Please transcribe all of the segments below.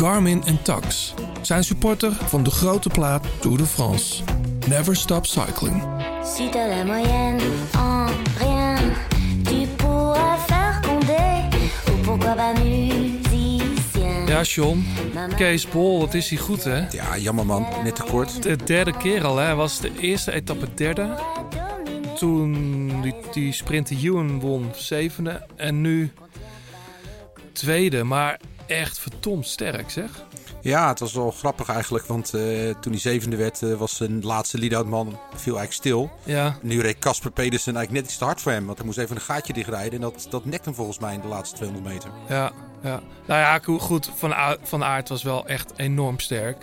Garmin en Tax zijn supporter van de grote plaat Tour de France. Never Stop Cycling. Si t'as la moyenne en rien, tu pourras faire condé. Ou pourquoi pas musicien. Ja, John. Kees Bol, wat is hij goed, hè? Ja, jammer man. Net te kort. De derde keer al, hè? Hij was de eerste etappe derde. Toen die, die sprint Ewan won, zevende. En nu tweede. Maar echt verdomd sterk, zeg. Ja, het was wel grappig eigenlijk. Want eh, toen hij zevende werd, eh, was zijn laatste lead-out man viel eigenlijk stil. Ja, Nu reed Casper Pedersen eigenlijk net iets te hard voor hem. Want hij moest even een gaatje dichtrijden. En dat, dat nekt hem volgens mij in de laatste 200 meter. ja, ja. Nou ja, go- goed. Van, van Aert was wel echt enorm sterk.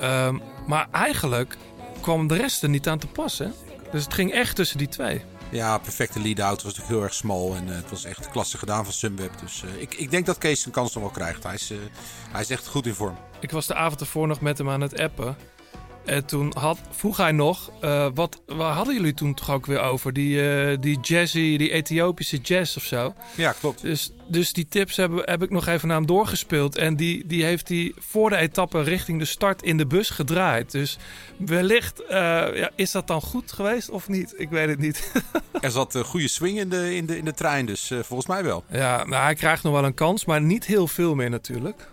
Ehm, maar eigenlijk kwam de rest er niet aan te passen. Dus het ging echt tussen die twee. Ja, perfecte lead-out. Was natuurlijk heel erg smal. En eh, het was echt klasse gedaan van Sunweb. Dus eh, ik, ik denk dat Kees zijn kans nog wel krijgt. Hij is, eh, hij is echt goed in vorm. Ik was de avond ervoor nog met hem aan het appen. En toen had, vroeg hij nog, eh, wat, waar hadden jullie toen toch ook weer over? Die, eh, die jazzy, die Ethiopische jazz of zo. Ja, klopt. Dus, dus die tips heb, heb ik nog even naar hem doorgespeeld. En die, die heeft hij voor de etappe richting de start in de bus gedraaid. Dus wellicht eh, ja, is dat dan goed geweest of niet? Ik weet het niet. Er zat een goede swing in de, in de, in de trein. Dus eh, volgens mij wel. ja, nou, hij krijgt nog wel een kans, maar niet heel veel meer natuurlijk.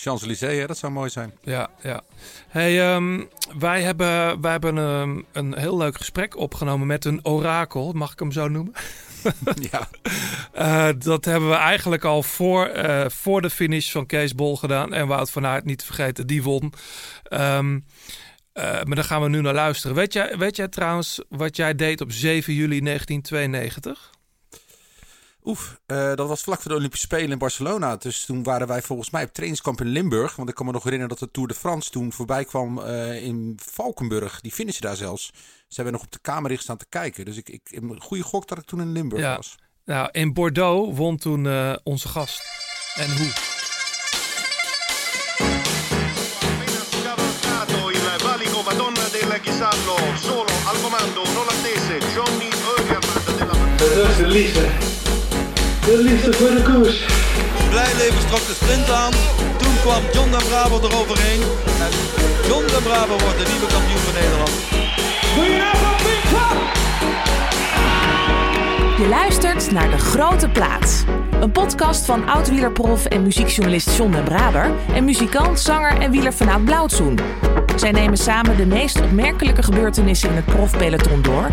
Champs-Élysées, dat zou mooi zijn. Ja, ja. Hey, ehm, wij hebben, wij hebben een, een heel leuk gesprek opgenomen met een orakel, mag ik hem zo noemen? ja. Eh, dat hebben we eigenlijk al voor, eh, voor de finish van Kees Bol gedaan. En Wout van Aert, niet te vergeten, die won. Ehm, eh, maar daar gaan we nu naar luisteren. Weet jij, weet jij trouwens wat jij deed op 7 juli 1992? Oef, eh, dat was vlak voor de Olympische Spelen in Barcelona. Dus toen waren wij volgens mij op trainingskamp in Limburg. Want ik kan me nog herinneren dat de Tour de France toen voorbij kwam eh, in Valkenburg. Die finishen daar zelfs. Ze hebben nog op de kamer staan te kijken. Dus ik, ik heb een goede gok dat ik toen in Limburg Ja. was. Nou, in Bordeaux won toen eh, onze gast. En hoe? solo al comando un olandese Johnny Eugerman della Dat is de liefde. De liefde voor de koers. Blijleven trok de sprint aan. Toen kwam John de Bravo eroverheen. En John de Bravo wordt de nieuwe kampioen van Nederland. Je luistert naar De Grote Plaats. Een podcast van oud-wielerprof en muziekjournalist John den Braber... en muzikant, zanger en wieler vanuit Blauwtsoen. Zij nemen samen de meest opmerkelijke gebeurtenissen in het profpeloton door...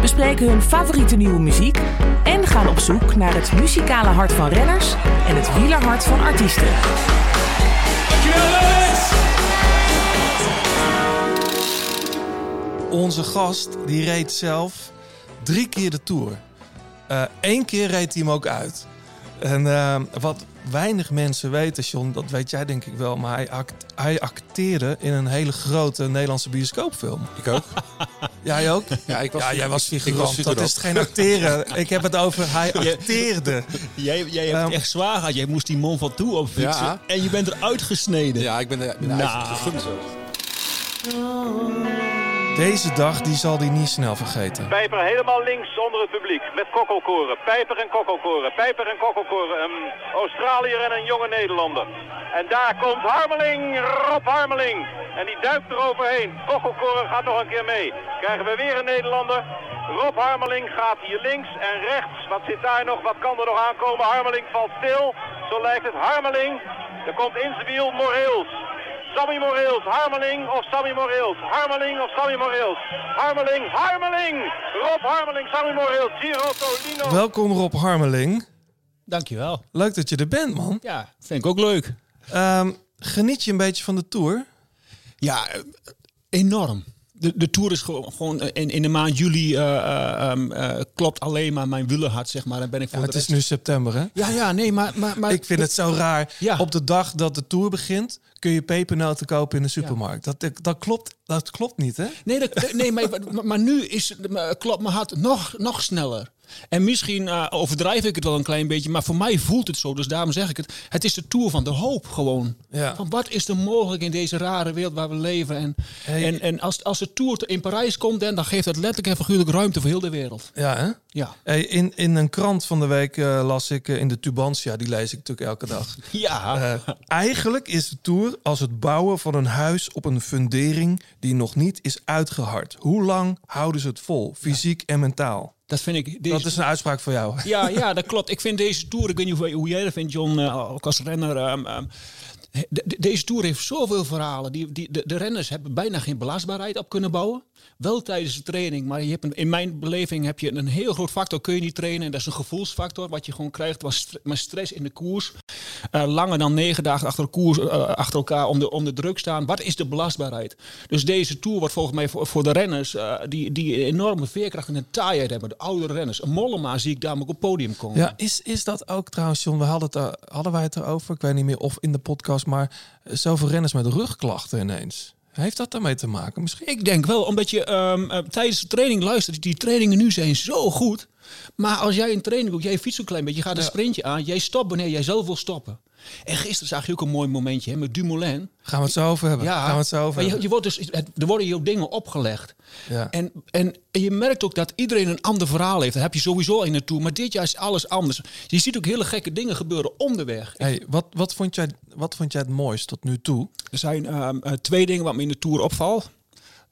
bespreken hun favoriete nieuwe muziek... en gaan op zoek naar het muzikale hart van renners... en het wielerhart van artiesten. Onze gast die reed zelf drie keer de Tour. Eén keer reed hij hem ook uit. En eh, wat weinig mensen weten, John, dat weet jij denk ik wel... maar hij, act- hij acteerde in een hele grote Nederlandse bioscoopfilm. Ik ook. Jij ook? Ja, ik was, ja, jij was figurant. dat is geen acteren. ik heb het over hij acteerde. Jij, jij hebt Ehm, het echt zwaar gehad. Jij moest die Mont Ventoux opfietsen. Ja. En je bent eruit gesneden. Ja, ik ben, er- ben er Nou. gegund. Deze dag die zal hij niet snel vergeten. Pijper helemaal links onder het publiek met kokkelkoren. Pijper en kokkelkoren. Pijper en kokkelkoren. Een Australiër en een jonge Nederlander. En daar komt Harmeling, Rob Harmeling. En die duikt eroverheen. Kokkelkoren gaat nog een keer mee. Krijgen we weer een Nederlander. Rob Harmeling gaat hier links en rechts. Wat zit daar nog? Wat kan er nog aankomen? Harmeling valt stil. Zo lijkt het. Harmeling. Er komt in zijn wiel Moreels. Sammy Moreels, Harmeling of Sammy Moreels? Harmeling of Sammy Moreels? Harmeling, Harmeling! Rob Harmeling, Sammy Moreels, Giro Tolino. Welkom Rob Harmeling. Dankjewel. Leuk dat je er bent, man. Ja, vind ik ook leuk. Ehm, geniet je een beetje van de Tour? Ja, enorm. De, de Tour is gewoon, gewoon eh, in, in de maand juli eh, eh, ehm, eh, klopt alleen maar mijn wielerhart, zeg maar. Dan ben ik voor Ja, het is nu september, hè? Ja, ja, nee, maar... maar, maar Ik vind het zo raar. Ja. Op de dag dat de Tour begint, kun je pepernoten kopen in de supermarkt. Dat, dat, klopt, dat klopt niet, hè? Nee, dat, nee maar, maar, maar nu is, klopt mijn hart nog, nog sneller. En misschien eh, overdrijf ik het wel een klein beetje, maar voor mij voelt het zo. Dus daarom zeg ik het. Het is de tour van de hoop gewoon. Ja. Van wat is er mogelijk in deze rare wereld waar we leven? En, Hey. en, en als, als de tour in Parijs komt, dan, dan geeft het letterlijk en figuurlijk ruimte voor heel de wereld. Ja, hè? Ja. Hey, in, in een krant van de week eh, las ik eh, in de Tubantia, die lees ik natuurlijk elke dag. Ja. Eigenlijk is de tour als het bouwen van een huis op een fundering die nog niet is uitgehard. Hoe lang houden ze het vol, fysiek en mentaal? Dat vind ik. Deze, Dat is een uitspraak voor jou. Ja, ja, dat klopt. Ik vind deze tour, ik weet niet hoe, hoe jij dat vindt, John, eh, als renner. ehm, ehm, de- de- deze tour heeft zoveel verhalen. Die, die, de, de renners hebben bijna geen belastbaarheid op kunnen bouwen. Wel tijdens de training, maar je hebt een, in mijn beleving heb je een heel groot factor. Kun je niet trainen. En dat is een gevoelsfactor. Wat je gewoon krijgt, was maar stress in de koers. Eh, langer dan negen dagen achter, koers, eh, achter elkaar om de, druk staan. Wat is de belastbaarheid? Dus deze tour wordt volgens mij voor, voor de renners eh, die, die enorme veerkracht en een taaiheid hebben. De oudere renners. Een Mollema zie ik daar ook op podium komen. Ja, is, is dat ook trouwens, John? We hadden, het, hadden wij het erover, ik weet niet meer of in de podcast, maar zoveel renners met rugklachten ineens. Heeft dat daarmee te maken? Misschien. Ik denk wel, omdat je ehm, eh, tijdens de training luistert. Die trainingen nu zijn zo goed. Maar als jij een training doet, jij fietst een klein beetje, je gaat een sprintje aan. Jij stopt wanneer jij zelf wil stoppen. En gisteren zag je ook een mooi momentje hè, met Dumoulin. Gaan we het zo over hebben? Ja, Gaan we het zo over je, hebben? je wordt dus, het- er worden je dingen opgelegd. Ja. En, en, en je merkt ook dat iedereen een ander verhaal heeft. Dat heb je sowieso in naartoe. Maar dit jaar is alles anders. Je ziet ook hele gekke dingen gebeuren onderweg. Hey, wat, wat, vond jij, wat vond jij het mooist tot nu toe? Er zijn ehm, eh, twee dingen wat me in de Tour opvalt.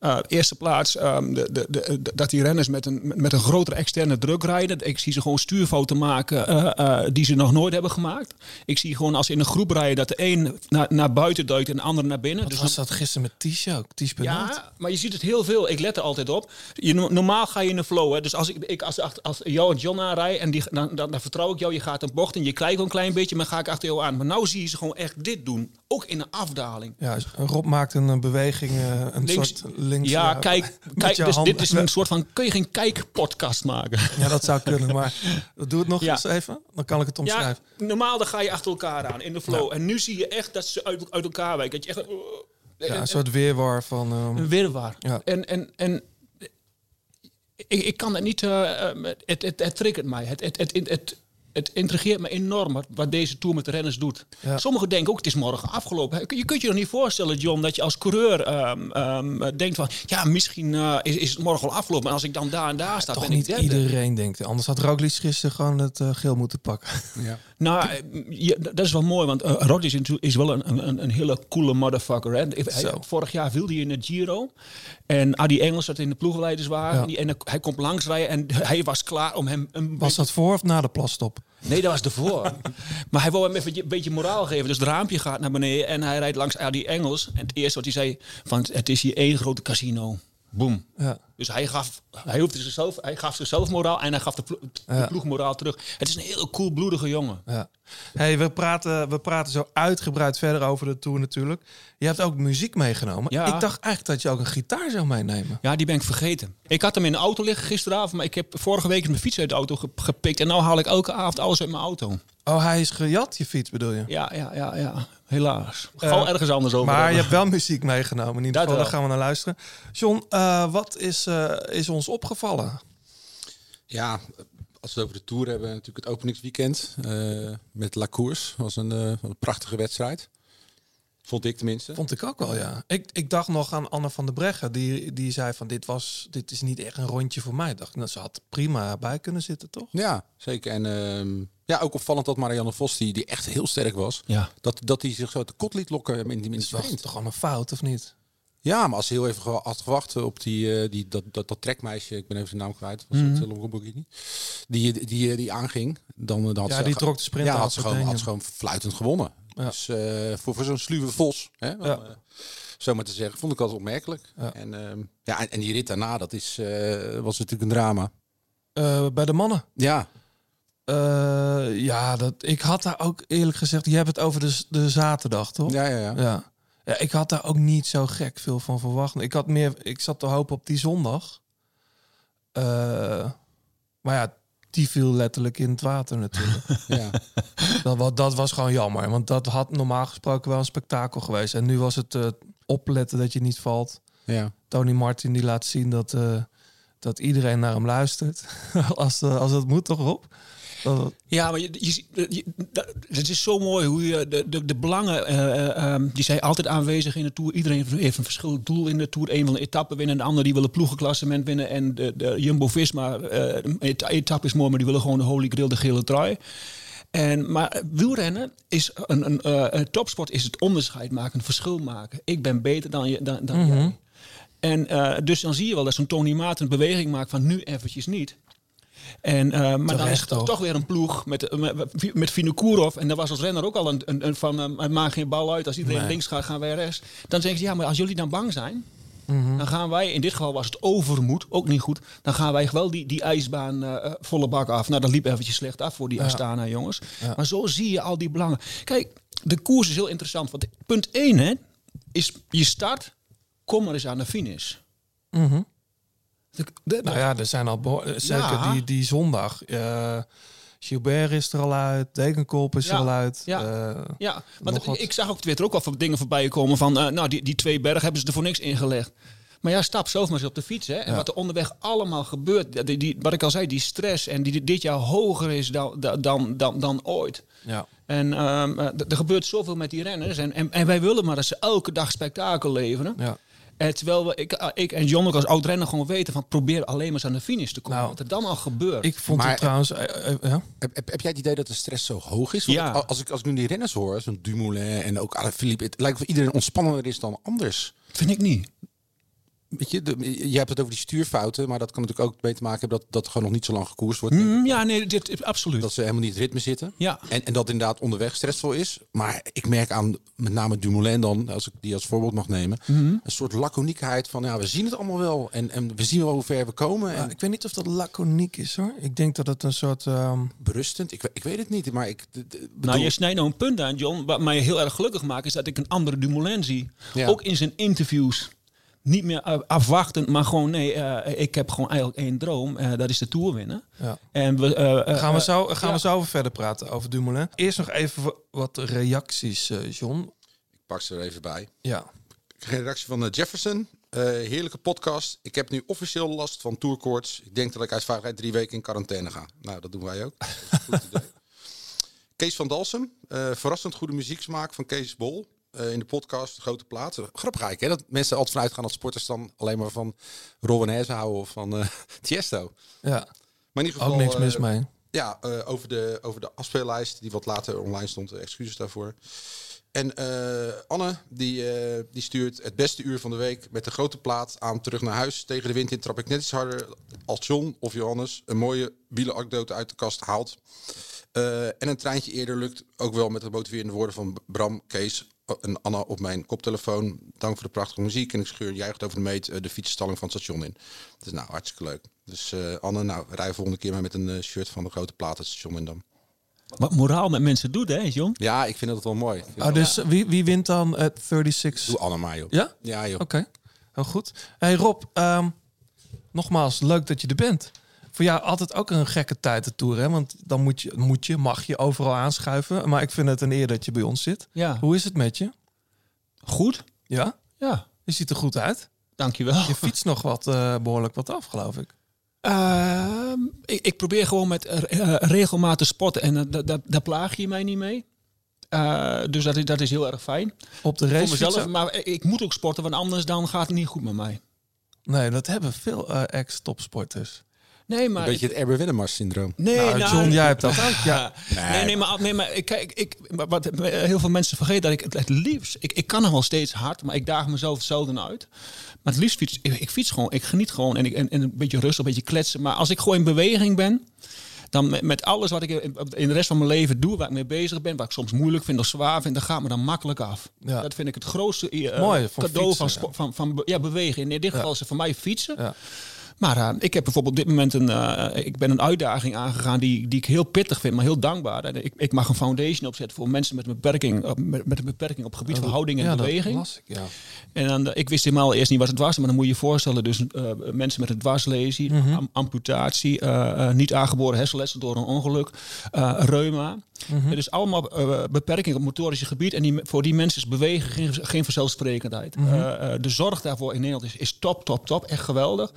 Eh, eerste plaats, ehm, de, de, de, dat die renners met een, met een grotere externe druk rijden. Ik zie ze gewoon stuurfouten maken eh, eh, die ze nog nooit hebben gemaakt. Ik zie gewoon als ze in een groep rijden dat de een naar, naar buiten duikt en de ander naar binnen. Dus Dus was dat gisteren met Tish ook? Benoot? ja, maar je ziet het heel veel. Ik let er altijd op. Je, no- normaal ga je in de flow. Hè. Dus als ik, ik als, als, als jou en John aanrij en die, dan, dan, dan vertrouw ik jou. Je gaat een bocht en je kijkt een klein beetje, maar ga ik achter jou aan. Maar nou zie je ze gewoon echt dit doen. Ook in een afdaling. Ja, Rob maakt een beweging, een Links- soort links. ja, eh, kijk, kijk dus handen. dit is een soort van, kun je geen kijkpodcast maken? Ja, dat zou kunnen, maar doe het nog Ja. eens even. Dan kan ik het Ja, omschrijven. normaal dan ga je achter elkaar aan in de flow. En nu zie je echt dat ze uit, uit elkaar wijken. Dat je echt... Ja, en- een soort weerwar van... ehm, Een wirwar. Ja. En, en, en ik, ik kan het niet. eh, eh, het, het, het triggert mij. Het, het, het, het, het, intrigeert me enorm wat, deze tour met de renners doet. Ja. Sommigen denken ook het is morgen afgelopen. Je kunt je nog niet voorstellen, John, dat je als coureur ehm, ehm, denkt van ja, misschien eh, is, is het morgen al afgelopen. En als ik dan daar en daar sta, toch ben niet ik derde. iedereen denkt. Anders had Roglic gisteren gewoon het eh, geel moeten pakken. Ja. Nou, eh, ja, dat is wel mooi, want uh, Roglic is, is wel een, een, een hele coole motherfucker. Hè? Hij- vorig jaar viel hij in het Giro. En Adi Engels zat in de ploegleiderswagen. Ja. Die- En hij komt langs rijden en hij was klaar om hem... Een Was dat voor of na de plasstop? Nee, dat was ervoor. maar hij wou hem even een beetje moraal geven. Dus het raampje gaat naar beneden en hij rijdt langs Adi Engels. En het eerste wat hij zei, van het is hier één grote casino. Boom. Ja. Dus hij gaf, hij, hoefde zichzelf, hij gaf zichzelf moraal en hij gaf de, plo- de ploeg moraal terug. Het is een heel koelbloedige jongen. Ja. Hey, we, praten, we praten zo uitgebreid verder over de tour natuurlijk. Je hebt ook muziek meegenomen. Ja. Ik dacht eigenlijk dat je ook een gitaar zou meenemen. Ja, die ben ik vergeten. Ik had hem in de auto liggen gisteravond, maar ik heb vorige week mijn fiets uit de auto ge- gepikt. En nu haal ik elke avond alles uit mijn auto. Oh, hij is gejat, je fiets bedoel je? Ja, ja, ja, ja. Helaas. Eh, Gewoon ergens anders over. Maar je hebt wel muziek meegenomen. In ieder geval, daar gaan we naar luisteren. John, eh, wat is, eh, is ons opgevallen? Ja, als we het over de Tour hebben, natuurlijk het openingsweekend eh, met La Course. was een, eh, een prachtige wedstrijd. Vond ik tenminste. Vond ik ook wel, ja. Ik, ik dacht nog aan Anne van der Breggen. Die, die zei van, dit, was, dit is niet echt een rondje voor mij. Ik dacht, nou, ze had prima bij kunnen zitten, toch? Ja, zeker. En ehm, ja, ook opvallend dat Marianne Vos, die, die echt heel sterk was, Ja. dat, dat hij zich zo te kot liet lokken in, die- in die Dat was sprint. toch allemaal fout, of niet? Ja, maar als hij heel even had gewacht op die, eh, die, dat, dat, dat trekmeisje, ik ben even zijn naam kwijt, was het mm niet, die, die, die, die aanging, dan, dan had Ja, ze die trok de sprint ja, had ze gewoon, had ze gewoon fluitend gewonnen. Ja. Dus eh, voor, voor zo'n sluwe Vos, hè, Ja. eh, zo maar te zeggen, vond ik altijd opmerkelijk. Ja. En, ehm, ja, en, en die rit daarna, dat is, eh, was natuurlijk een drama. Eh, bij de mannen. Ja, Eh, ja, dat, ik had daar ook eerlijk gezegd... Je hebt het over de, de zaterdag, toch? ja, ja. ja. Ja. ja, ik had daar ook niet zo gek veel van verwacht. Ik had meer, ik zat te hopen op die zondag. Eh, maar ja, die viel letterlijk in het water natuurlijk. ja. dat, dat was gewoon jammer, want dat had normaal gesproken wel een spektakel geweest. En nu was het eh, opletten dat je niet valt. ja. Tony Martin die laat zien dat, dat iedereen naar hem luistert. als, als het moet, toch Rob? Ja, maar je, je, het is zo mooi hoe je de, de, de belangen, eh, eh, ehm, die zijn altijd aanwezig in de Tour. Iedereen heeft een verschillend doel in de Tour. Eén wil een etappe winnen, de ander die wil een ploegenklassement winnen. En de, de Jumbo-Visma, eh, de eta- etappe is mooi, maar die willen gewoon de holy grail, de gele trui. En, maar wielrennen is een, een, eh, een topsport, is het onderscheid maken, een verschil maken. Ik ben beter dan, je, dan, dan jij. En eh, dus dan zie je wel dat zo'n Tony Maarten een beweging maakt van nu eventjes niet. En, eh, maar dan is het toch? weer een ploeg met, met, met Vinokourov. En dat was als renner ook al een, een, een van, eh, het maakt geen bal uit. Als iedereen Nee. links gaat, gaan wij rechts. Dan zeggen ze, ja, maar als jullie dan bang zijn... Mhm. Dan gaan wij, in dit geval was het overmoed, ook niet goed. Dan gaan wij wel die, die ijsbaan eh, eh, volle bak af. Nou, dat liep eventjes slecht af voor die Astana jongens. Ja. Maar zo zie je al die belangen. Kijk, de koers is heel interessant. Want punt 1 hè, is je start, kom maar eens aan de finish. De- de- Nou ja, er zijn al eh, zeker Ja. die, die zondag. eh, Gilbert is er al uit, Dekenkolp is Ja, er al uit. ja. eh, Ja, wat? ik zag ook Twitter ook wel van dingen voorbij komen van, nou, die, die twee bergen hebben ze er voor niks ingelegd. Maar ja, stap zelf maar eens op de fiets. Hè. En Ja. wat er onderweg allemaal gebeurt, die, die, wat ik al zei, die stress en die dit jaar hoger is dan, dan, dan, dan ooit. ja. En ehm, eh, er gebeurt zoveel met die renners. En, en, en wij willen maar dat ze elke dag spektakel leveren. Ja. En terwijl we, ik, ah, ik en John ook als oud-renner gewoon weten van probeer alleen maar eens aan de finish te komen. Nou, wat er dan al gebeurt. Ik vond Maar- het trouwens... eh, eh, ja? Heb, heb, heb jij het idee dat de stress zo hoog is? Want Ja. Als ik, als ik nu die renners hoor, zo'n Dumoulin en ook Alaphilippe, het lijkt wel iedereen ontspannender is dan anders. Vind ik niet. Weet je, de, je hebt het over die stuurfouten, maar dat kan natuurlijk ook mee te maken hebben dat dat gewoon nog niet zo lang gekoerst wordt. Mm, ja, nee, dit, absoluut. Dat ze helemaal niet in het ritme zitten. Ja. En, en dat inderdaad onderweg stressvol is. Maar ik merk aan met name Dumoulin dan, als ik die als voorbeeld mag nemen, Mhm. een soort laconiekheid van ja, we zien het allemaal wel. En, en we zien wel hoe ver we komen. Ja, En ik weet niet of dat laconiek is hoor. Ik denk dat het een soort... ehm, berustend. Ik, ik weet het niet, maar ik de- Nou, bedoel- je snijdt nou een punt aan, John. Wat mij heel erg gelukkig maakt, is dat ik een andere Dumoulin zie. Ja. Ook in zijn interviews. Niet meer afwachtend, maar gewoon, nee, eh, ik heb gewoon eigenlijk één droom. eh, dat is de Tour winnen. ja. En we, eh, Gaan, we zo, gaan ja. we zo over verder praten over Dumoulin. Eerst nog even wa- wat reacties, eh, John. ik pak ze er even bij. Ja. Geen reactie van Jefferson. Eh, heerlijke podcast. Ik heb nu officieel last van tourkoorts. Ik denk dat ik uit veiligheid drie weken in quarantaine ga. Nou, dat doen wij ook. Goed idee. Kees van Dalsem. eh, verrassend goede muzieksmaak van Kees Bol. Eh, in de podcast Grote Plaat. Grappig eigenlijk, hè? Dat mensen altijd vanuit gaan dat sporters dan alleen maar van Rowanese houden of van eh Tiesto. ja, Maar in ieder geval... ook niks eh, mis mee. ja, eh, over, de, over de afspeellijst die wat later online stond. eh, Excuses daarvoor. En eh, Anne, die, eh, die stuurt het beste uur van de week met de grote plaat aan terug naar huis. Tegen de wind in trap ik net iets harder als John of Johannes een mooie wielenanekdote uit de kast haalt. Eh, en een treintje eerder lukt ook wel met de motiverende woorden van Bram, Kees en Anna op mijn koptelefoon. Dank voor de prachtige muziek. En ik scheur juicht over de meet eh, de fietsstalling van het station in. Dus nou, hartstikke leuk. Dus eh, Anne, nou, rij volgende keer maar met een eh, shirt van de grote plaat het station in dan. Wat moraal met mensen doet, hè, John? Ja, ik vind dat wel mooi. Oh, dat- dus wie, wie wint dan het 36? Doe Anne maar, joh. Ja? Ja, joh. Oké, heel goed. Hey Rob, ehm, nogmaals, leuk dat je er bent. Voor jou altijd ook een gekke tijd de tour, hè? Want dan moet je, moet je, mag je overal aanschuiven. Maar ik vind het een eer dat je bij ons zit. Ja. Hoe is het met je? Goed? Ja? Ja, Je ziet er goed uit. dankjewel. Je fietst nog wat eh, behoorlijk wat af, geloof ik. Ehm, ik, ik probeer gewoon met eh, eh, regelmatig sporten en eh, da- da- daar plaag je mij niet mee. Dus dat is, dat is heel erg fijn. Op de Voor race mezelf, maar ik moet ook sporten, want anders dan gaat het niet goed met mij. Nee, dat hebben veel ex-topsporters. Nee, maar... Een beetje het Erbe Wennemars syndroom. Nee, Nou, John, jij hebt dat ook. Ja. Nee, nee, maar, nee, maar ik- kijk, ik, wat heel veel mensen vergeten dat ik het, het liefst, ik, ik kan nog wel steeds hard, maar ik daag mezelf zelden uit. Maar het liefst fiets, ik, ik fiets gewoon, ik geniet gewoon en, ik, en, en een beetje rustig, een beetje kletsen. Maar als ik gewoon in beweging ben, dan met, met alles wat ik in, in de rest van mijn leven doe, waar ik mee bezig ben, wat ik soms moeilijk vind of zwaar vind, dan gaat me dan makkelijk af. Ja. Dat vind ik het grootste eh, Mooi, van cadeau fietsen, van, ja. van, van, be- ja, bewegen. In dit geval is het voor mij fietsen. Maar eh, ik heb bijvoorbeeld op dit moment een, eh, ik ben een uitdaging aangegaan die, die ik heel pittig vind, maar heel dankbaar. En Ik, ik mag een foundation opzetten voor mensen met een beperking, op- met, met een beperking op het gebied van houding en ja, beweging. ja. En dan, eh, ik wist helemaal eerst niet wat het was, maar dan moet je je voorstellen, dus eh, mensen met een dwarslesie, Mhm. am- amputatie, eh, eh, niet aangeboren hersenletsel door een ongeluk, eh, reuma. Mhm. Dus allemaal eh, beperkingen op motorische gebied. En die, voor die mensen is bewegen geen, geen vanzelfsprekendheid. Mhm. Eh, eh, de zorg daarvoor in Nederland is, is top, top, top. Echt geweldig.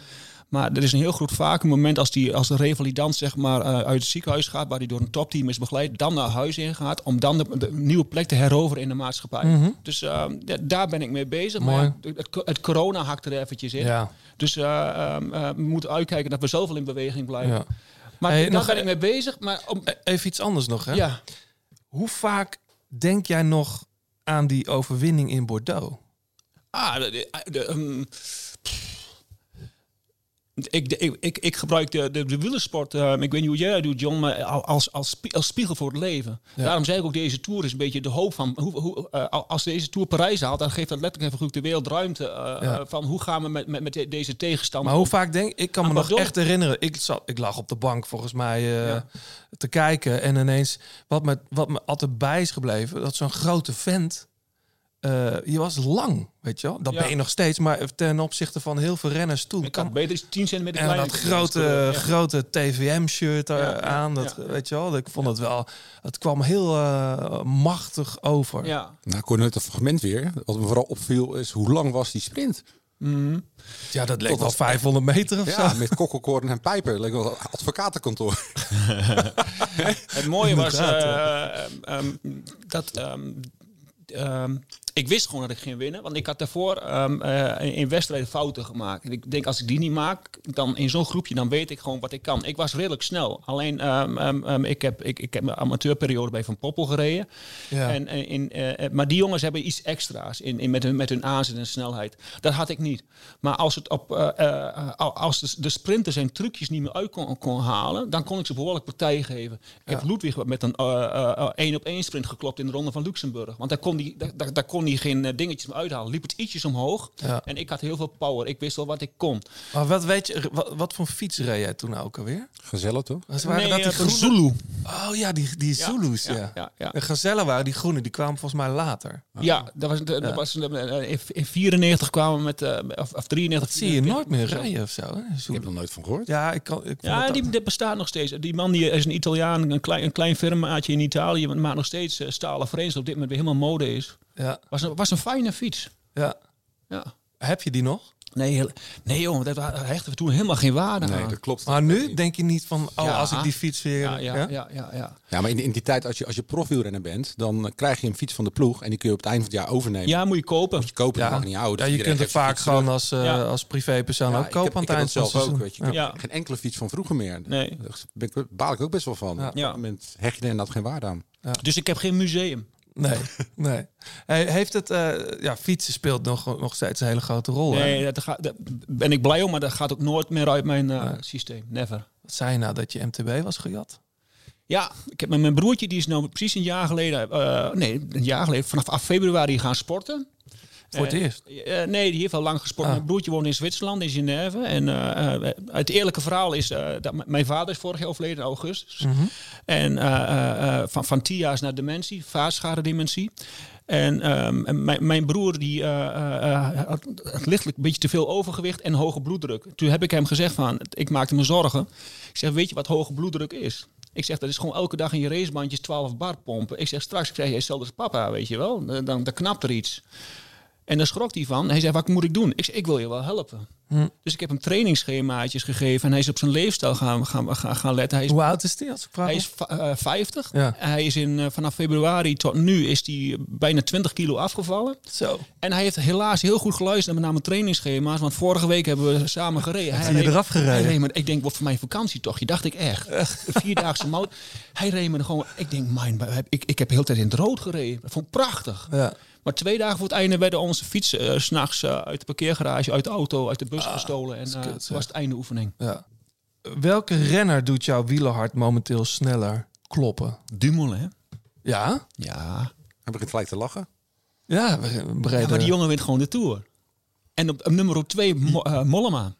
Maar er is een heel groot vaak moment als, die, als de revalidant zeg maar, eh, uit het ziekenhuis gaat, waar hij door een topteam is begeleid, dan naar huis in gaat, om dan de, de nieuwe plek te heroveren in de maatschappij. Mhm. Dus eh, daar ben ik mee bezig. Mooi. Maar het, het corona hakt er eventjes in. Ja. Dus eh, we moeten uitkijken dat we zoveel in beweging blijven. Ja. Maar Hey, daar nog- ben ik mee bezig. Maar om, E- Even iets anders nog, hè? ja, Hoe vaak denk jij nog aan die overwinning in Bordeaux? Ah, de, de, de, ehm, ik, ik, ik, ik gebruik de, de, de wielersport, ehm, ik weet niet hoe jij dat doet, John, maar al- als, als, als spiegel voor het leven. Daarom zei ik ook, deze Tour is een beetje de hoop van, hoe, hoe, eh, als deze Tour Parijs haalt, dan geeft dat letterlijk even goed de wereld ruimte eh, Ja. eh, van hoe gaan we met, met, met de- deze tegenstander Maar hoe vaak denk ik, kan me Ah, nog echt herinneren. Ik, zat, ik lag op de bank volgens mij eh, Ja. te kijken. En ineens, wat me, wat me altijd bij is gebleven, dat zo'n grote vent. Eh je was lang, weet je wel. Dat Ja. ben je nog steeds, maar ten opzichte van heel veel renners toen. Ik kan- kan beter eens 10 centimeter en dat grote, Ja. grote TVM-shirt Ja, ja, aan, dat, ja. weet je wel. Ik vond het wel, het kwam heel eh, machtig over. Ja. Nou, ik hoorde net een fragment weer. Wat me vooral opviel is hoe lang was die sprint? Mhm. Ja, dat leek Tot wel als- 500 meter of Ja, zo. met kokkelkoorn en pijpen. Leek wel een advocatenkantoor. Het mooie was eh, ehm, ehm, dat ehm, ik wist gewoon dat ik ging winnen, want ik had daarvoor ehm, eh, in wedstrijden fouten gemaakt. En ik denk als ik die niet maak, dan in zo'n groepje, dan weet ik gewoon wat ik kan. Ik was redelijk snel. Alleen ehm, ehm, ik heb ik, ik heb mijn amateurperiode bij Van Poppel gereden. Ja. En, en in, eh, maar die jongens hebben iets extra's in, in, met, hun, met hun aanzet en snelheid. Dat had ik niet. Maar als, het op, eh, eh, als de, de sprinter zijn trucjes niet meer uit kon, kon halen, dan kon ik ze behoorlijk partij geven. Ik heb Ludwig met een één op één sprint geklopt in de ronde van Luxemburg. Want daar kon die, daar, daar, daar kon hij geen eh, dingetjes meer uithalen. Liep het ietsjes omhoog. Ja. En ik had heel veel power. Ik wist wel wat ik kon. Maar wat weet je, wat, wat voor fiets reed jij toen ook alweer? Gezellig toch? Waren dat die eh, groene? Zulu. Oh ja, die, die Zulus, ja. ja, ja, ja. De gazellen waren die groene, die kwamen volgens mij later. Ja, dat was, dat Ja. was eh, in in 94 kwamen we met, eh, of, of 93. Dat zie je nooit meer rijden of zo. Hè? Ik heb er nog nooit van gehoord. Ja, ik kan. Ik Ja, die, bestaat nog steeds. Die man die is een Italiaan, een klein, een klein firmaatje in Italië, maar maakt nog steeds stalen frames op dit moment weer helemaal mode is. Ja, Was een, was een fijne fiets. ja. Ja. Heb je die nog? Nee, heel- nee jongen, dat hechten we toen helemaal geen waarde Nee, aan. dat klopt. Maar nu denk je niet van, oh, Ja. als ik die fiets weer. ja, ja, ja, ja, ja. Ja, maar in, in die tijd, als je, als je profielrenner bent, dan krijg je een fiets van de ploeg en die kun je op het eind van het jaar overnemen. Ja, moet je kopen. Je kopen, Ja. mag niet houden. Ja, je kunt het vaak gewoon als, eh, Ja. als privépersoon Ja, ook kopen aan ik het heb eind zelf het ook. Weet je. Ik heb Ja. geen enkele fiets van vroeger meer. Nee. Daar baal ik ook best wel van. Ja. Op dat moment hecht je er inderdaad geen waarde aan. Dus ik heb geen museum. Nee, nee. Heeft het, eh, ja, fietsen speelt nog, nog steeds een hele grote rol. Nee, daar ben ik blij om, maar dat gaat ook nooit meer uit mijn eh, systeem. Never. Wat zei je nou dat je MTB was gejat? Ja, ik heb met mijn broertje, die is nou precies een jaar geleden, eh, nee, een jaar geleden, vanaf af februari gaan sporten. Voor het Eh, eerst? eh, nee, die heeft al lang gesport. Ah. Mijn broertje woont in Zwitserland, in Genève. En eh, eh, het eerlijke verhaal is eh, dat mijn vader is vorig jaar overleden in augustus. En eh, eh, eh, van, van TIA's naar dementie, vaatschade-dementie. En ehm, en mijn, mijn broer die, eh, eh, eh, had had lichtelijk een beetje te veel overgewicht en hoge bloeddruk. Toen heb ik hem gezegd van, ik maakte me zorgen. Ik zeg, weet je wat hoge bloeddruk is? Ik zeg, dat is gewoon elke dag in je racebandjes 12 bar pompen. Ik zeg, straks krijg je hetzelfde als papa, weet je wel. Dan, dan, dan knapt er iets. En daar schrok hij van. Hij zei, wat moet ik doen? Ik zei, ik wil je wel helpen. Hm. Dus ik heb hem trainingsschemaatjes gegeven. En hij is op zijn leefstijl gaan, gaan, gaan, gaan letten. Hij is, Hoe oud is die als ik vraag? hij is va- eh, 50. Ja. Hij is in, eh, vanaf februari tot nu is hij bijna 20 kilo afgevallen. Zo. En hij heeft helaas heel goed geluisterd naar name trainingsschema's. Want vorige week hebben we samen gereden. Hij reed- eraf gereden? Hij ik denk, wordt voor mijn vakantie toch? Je dacht ik echt. Vierdaagse mout. Hij reed me gewoon... Ik denk, mijn, ik, ik heb de hele tijd in het rood gereden. Dat vond ik prachtig. Ja. Maar twee dagen voor het einde werden onze fietsen eh, 's s'nachts eh, uit de parkeergarage, uit de auto, uit de bus gestolen. En is eh was het einde oefening. ja. Welke renner doet jouw wielerhart momenteel sneller kloppen? Dumoulin, hè? Ja? Ja. Hij begint gelijk te lachen. Ja, we ja. Maar die jongen wint gewoon de Tour. En op, op nummer twee Mo- Mollema.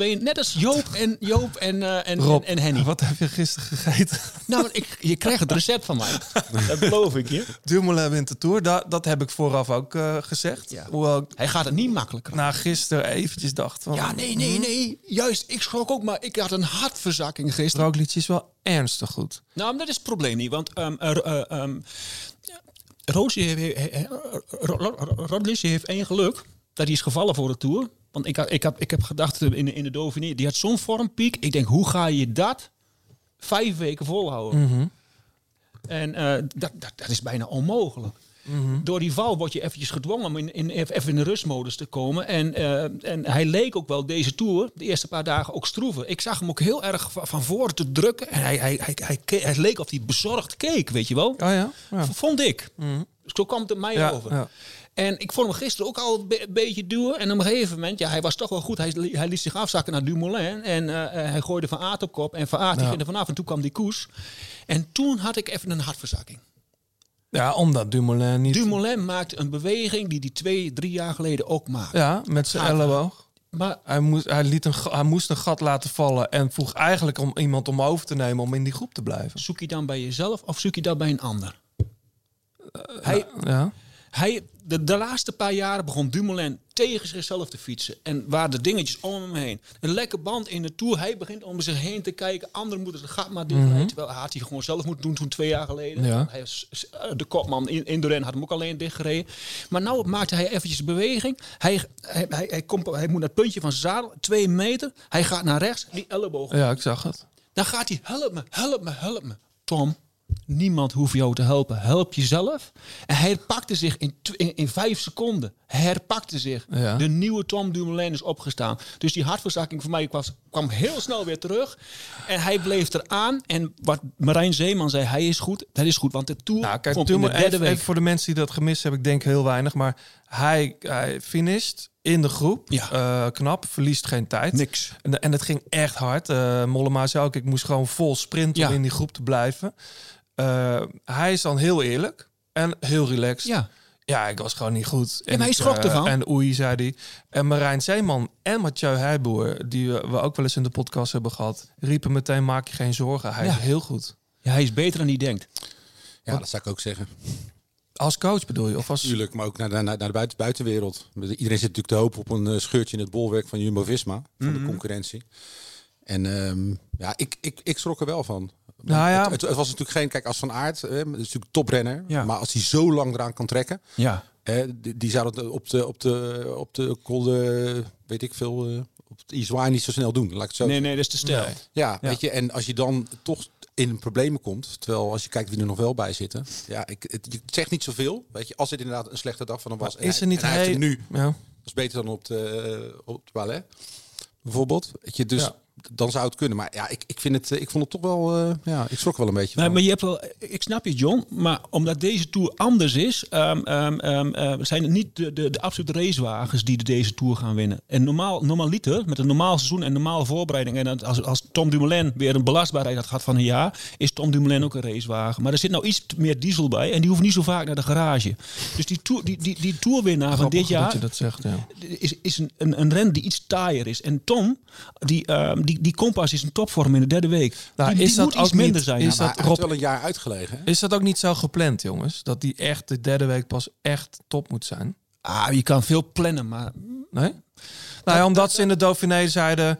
Twee, net als Joop en, Joop en, eh, en, Rob, en, en Henny. wat heb je gisteren gegeten? Nou, ik, je krijgt het recept van mij. Dat beloof ik je. Dumoulin wint de Tour. Dat, dat heb ik vooraf ook eh, gezegd. Ja. Hoewel ik Hij gaat het niet makkelijker. na gisteren eventjes dacht van... Ja, nee, nee, nee. Juist, ik schrok ook, maar ik had een hartverzakking gisteren. Roglic is wel ernstig goed. Nou, dat is het probleem niet. Want um, um, Roosje heeft, heeft één geluk. Dat hij is gevallen voor de Tour. Want ik, had, ik, had, ik heb gedacht in, de- in de Dauphiné, die had zo'n vormpiek. Ik denk, hoe ga je dat vijf weken volhouden? Mhm. En eh, dat, dat, dat is bijna onmogelijk. Mhm. Door die val word je eventjes gedwongen om in, in, even in de rustmodus te komen. En, eh, en hij leek ook wel deze Tour, de eerste paar dagen, ook stroeven. Ik zag hem ook heel erg van, van voren te drukken. En hij, hij, hij, hij, hij leek of hij bezorgd keek, weet je wel. Oh ja? ja. Vond ik. Zo kwam het mij Ja, over. ja. En ik vond hem gisteren ook al een be- beetje duwen. En op een gegeven moment, ja, hij was toch wel goed. Hij, li- hij liet zich afzakken naar Dumoulin. En eh, eh, hij gooide Van Aert op kop. En Van Aert Ja. ging er vanaf. En toen kwam die koers. En toen had ik even een hartverzakking. Ja, omdat Dumoulin niet... Dumoulin maakte een beweging die die twee, drie jaar geleden ook maakte. Ja, met zijn elleboog. Maar Hij moest, hij, liet een, hij moest een gat laten vallen en vroeg eigenlijk om iemand om over te nemen om in die groep te blijven. zoek je dan bij jezelf of zoek je dat bij een ander? hij, Ja. hij, de, de laatste paar jaren begon Dumoulin tegen zichzelf te fietsen. En waar de dingetjes om hem heen. Een lekke band in de Tour. Hij begint om zich heen te kijken. Anderen moeten het gat maar dichtrijden. Terwijl hij had hij gewoon zelf moeten doen toen twee jaar geleden. Ja. Hij was, de kopman in, in de ren had hem ook alleen dichtgereden. Maar nou maakte hij eventjes een beweging. Hij, hij, hij, hij, komt, hij moet naar het puntje van zijn zadel. Twee meter. Hij gaat naar rechts. Die elleboog ja, ik zag het. dan gaat hij, help me, help me, help me. Tom, niemand hoeft jou te helpen. Help jezelf. En hij herpakte zich in, in, in vijf seconden. Hij herpakte zich. Ja. De nieuwe Tom Dumoulin is opgestaan. Dus die hartverzakking voor mij kwam, kwam heel snel weer terug. En hij bleef eraan. En wat Marijn Zeeman zei, hij is goed. Dat is goed, want de Tour Nou, kijk, in de derde even, week... even voor de mensen die dat gemist hebben, ik denk heel weinig. Maar hij, hij finisht in de groep. Ja. Eh, knap, verliest geen tijd. Niks. En, en het ging echt hard. Eh Mollema zei ook, ik moest gewoon vol sprinten Ja. om in die groep te blijven. Eh, hij is dan heel eerlijk en heel relaxed. Ja. Ja, ik was gewoon niet goed. En maar hij schrok eh, ervan. En oei, zei hij. En Marijn Zeeman en Mathieu Heijboer, die we, we ook wel eens in de podcast hebben gehad, riepen meteen, maak je geen zorgen. Hij Ja. is heel goed. Ja, hij is beter dan hij denkt. Ja, dat zou ik ook zeggen. Als coach bedoel je? Of als... Tuurlijk, maar ook naar, naar, naar de buiten, buitenwereld. Iedereen zit natuurlijk te hopen op een eh, scheurtje in het bolwerk van Jumbo-Visma. Van Mhm. de concurrentie. En ehm, ja, ik, ik, ik schrok er wel van. Nou ja. Het, het, het was natuurlijk geen... Kijk, als Van Aert, eh, dat is natuurlijk toprenner. Ja. Maar als hij zo lang eraan kan trekken... Ja. hè, die, die zou dat op de, op de, op de Col de, weet ik veel... eh, op de Izoire niet zo snel doen. Laat ik het zo Nee, nee, dat is te. Nee. ja, weet je, en als je dan toch in problemen komt, terwijl als je kijkt wie er nog wel bij zitten, ja, ik, het, zegt niet zoveel, weet je, als het inderdaad een slechte dag van hem was. Is er niet en hij heeft hij- hem nu, Ja. dat is beter dan op de, op de ballet, bijvoorbeeld. Weet je, dus Ja. Dan zou het kunnen. Maar ja, ik, ik vind het, eh, ik vond het toch wel, eh, ja, ik schrok wel een beetje Nee, van. maar je hebt wel, ik snap je, John, maar omdat deze tour anders is, ehm, ehm, ehm, eh, zijn het niet de, de, de absolute racewagens die de deze tour gaan winnen. En normaal, normaliter, met een normaal seizoen en normale voorbereiding, en als, als Tom Dumoulin weer een belastbaarheid had gehad van een jaar, is Tom Dumoulin ook een racewagen. Maar er zit nou iets meer diesel bij en die hoeft niet zo vaak naar de garage. Dus die, tour, die, die, die tourwinnaar van dit jaar dat je dat zegt, ja. is, is een, een, een ren die iets taaier is. En Tom, die, ehm, die, die kompas is een topvorm in de derde week. Nou, die is die dat moet iets ook niet- minder zijn. is dat Rob- wel een jaar uitgelegen. hè? Is dat ook niet zo gepland, jongens? Dat die echt de derde week pas echt top moet zijn? Ah, je kan veel plannen, maar Nee? Nou ja, omdat ze in de Dauphiné zeiden...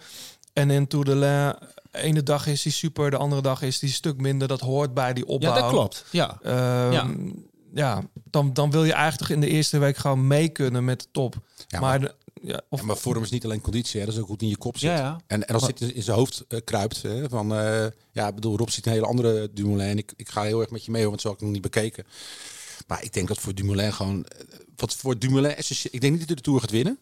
en in Tour de Lens... ene dag is die super, de andere dag is die een stuk minder. Dat hoort bij die opbouw. ja, dat klopt. Ja. Ehm, Ja. ja, dan, dan wil je eigenlijk in de eerste week gewoon mee kunnen met de top. Ja, maar, maar- de- ja, of, Ja, maar vorm is niet alleen conditie, hè, dat is ook goed in je kop zit. Ja, ja. En, en als dit in zijn hoofd eh, kruipt, hè, van, eh, ja, ik bedoel, Rob ziet een hele andere Dumoulin. En ik, ik ga heel erg met je mee, want zo heb ik nog niet bekeken. Maar ik denk dat voor Dumoulin gewoon, eh, wat voor Dumoulin essentieel, ik denk niet dat hij de Tour gaat winnen.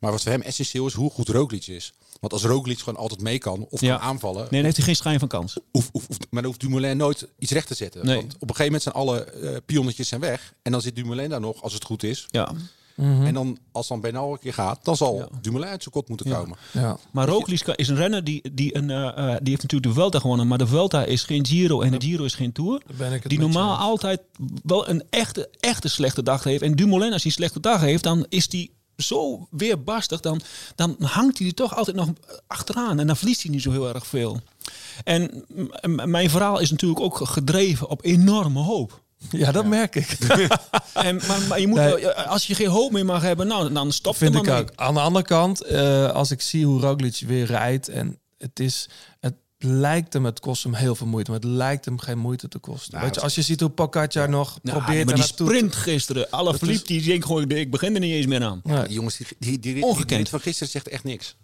Maar wat voor hem essentieel is, hoe goed Roglic is. Want als Roglic gewoon altijd mee kan of Ja. kan aanvallen, Nee, dan heeft hij geen schijn van kans. maar dan hoeft Dumoulin nooit iets recht te zetten. Nee. Want op een gegeven moment zijn alle pionnetjes zijn weg. En dan zit Dumoulin daar nog, als het goed is. Ja. En dan, als dan Bernal een keer gaat, dan zal Dumoulin uit zijn kot moeten Ja. komen. ja. Maar Roglic is een renner die, die, een, eh, eh, die heeft natuurlijk de Vuelta gewonnen. Maar de Vuelta is geen Giro en de Giro is geen Tour. Daar ben ik het Die normaal altijd wel een echte, echte slechte dag heeft. En Dumoulin, als hij een slechte dag heeft, dan is die zo weerbarstig. Dan, dan hangt hij er toch altijd nog achteraan. En dan verliest hij niet zo heel erg veel. En mijn verhaal is natuurlijk ook gedreven op enorme hoop. Ja, dat merk ik. En, maar, maar je moet, Nee. als je geen hoop meer mag hebben, nou, dan stop vind er ik ook. Aan de andere kant, eh, als ik zie hoe Roglic weer rijdt en het is, het, lijkt hem, het kost hem heel veel moeite, maar het lijkt hem geen moeite te kosten. Nou, Weet je, het- als je ziet hoe Pogacar nog Nou, probeert maar die sprint gisteren. Alle verliep, die gewoon, ik begin er niet eens meer aan. Die jongens, die, die, die, die, Ongekend. die van gisteren zegt echt niks.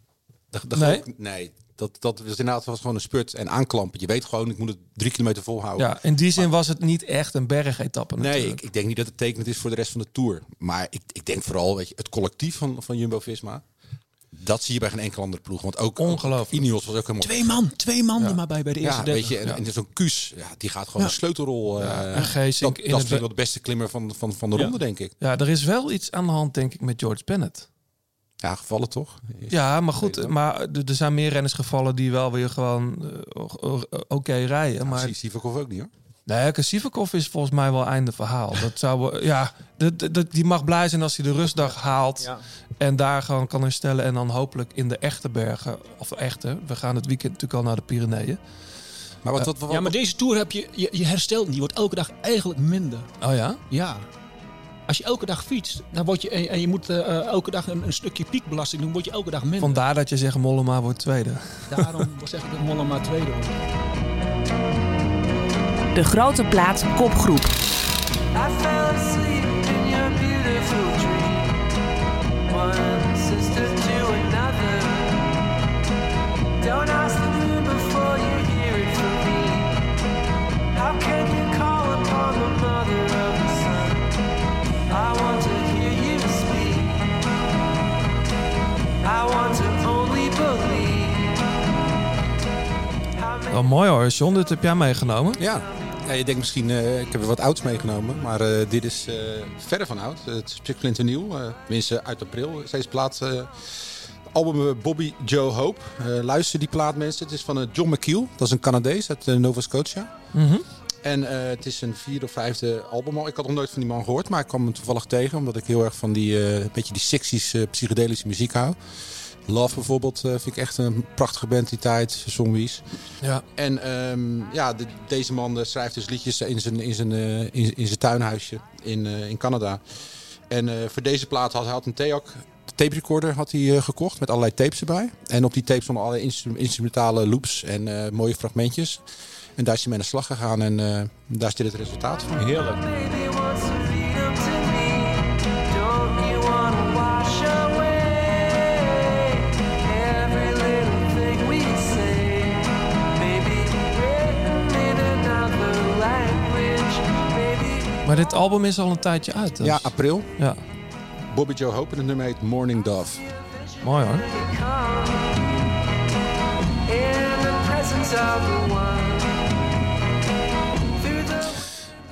Dat, dat Nee? nee? nee, dat, dat was inderdaad was gewoon een spurt en aanklampen. Je weet gewoon, ik moet het drie kilometer volhouden. Ja, in die zin was het niet echt een bergetappe Nee, natuurlijk. ik, ik denk niet dat het tekenend is voor de rest van de Tour. Maar ik, ik denk vooral, weet je, het collectief van, van Jumbo-Visma... dat zie je bij geen enkele andere ploeg. Want ook, Ongelooflijk. Ineos was ook helemaal... Twee man, twee man er maar bij bij de eerste Ja, weet je, en, en zo'n Kuus, ja, die gaat gewoon Ja. een sleutelrol. eh en Geesink dat in dat is wel de beste klimmer van, van, van de Ja. ronde, denk ik. Ja, er is wel iets aan de hand, denk ik, met George Bennett. Ja, gevallen toch? Ja, maar goed, maar er zijn meer renners gevallen die wel weer gewoon eh, oké rijden. Maar Maar Sivakov ook niet hoor. nee, Sivakov is volgens mij wel einde verhaal. Dat zou, we- ja, dat- dat- die mag blij zijn als hij de rustdag haalt Ja. en daar gewoon kan herstellen en dan hopelijk in de echte bergen of echte. We gaan het weekend natuurlijk al naar de Pyreneeën. Maar wat, wat, wat, Ja, maar deze Tour heb je, je, je herstelt niet. Je wordt elke dag eigenlijk minder. Oh ja? Ja. Als je elke dag fietst, dan word je, en, en je moet eh, eh, elke dag een, een stukje piekbelasting doen, word je elke dag minder. Vandaar dat je zegt Mollema wordt tweede. Daarom zeg ik dat Mollema tweede wordt. De grote plaats kopgroep. I fell asleep in your beautiful dream. One sister to another. Don't ask the moon before you hear it from me. How can you Oh, mooi hoor, John. Dit heb jij meegenomen. Ja. ja, je denkt misschien, eh, ik heb er wat ouds meegenomen. Maar eh, dit is eh, verre van oud. het is splinternieuw. eh tenminste uit april. Deze plaat, eh, album Bobby Joe Hope. Eh, luister die plaat mensen. Het is van John McKeel. Dat is een Canadees uit Nova Scotia. Mhm. En eh, het is een vierde of vijfde album al. Ik had nog nooit van die man gehoord, maar ik kwam hem toevallig tegen. Omdat ik heel erg van die, eh beetje die 60s eh, psychedelische muziek hou. Love bijvoorbeeld eh, vind ik echt een prachtige band die tijd. Zombies. Ja. En ehm, ja, de- deze man eh, schrijft dus liedjes in zijn, in zijn, eh, in, in zijn tuinhuisje in, eh, in Canada. En eh, voor deze plaat had hij had een Theok tape recorder had hij, eh, gekocht met allerlei tapes erbij. En op die tapes stonden allerlei instru- instrumentale loops en eh, mooie fragmentjes. En daar is hij mee aan de slag gegaan en eh, daar is dit het resultaat van. Heerlijk. Maar dit album is al een tijdje uit. dus- Ja, april. ja. Bobby Joe Hope en het nummer heet Morning Dove. Mooi hoor. in the presence of the one.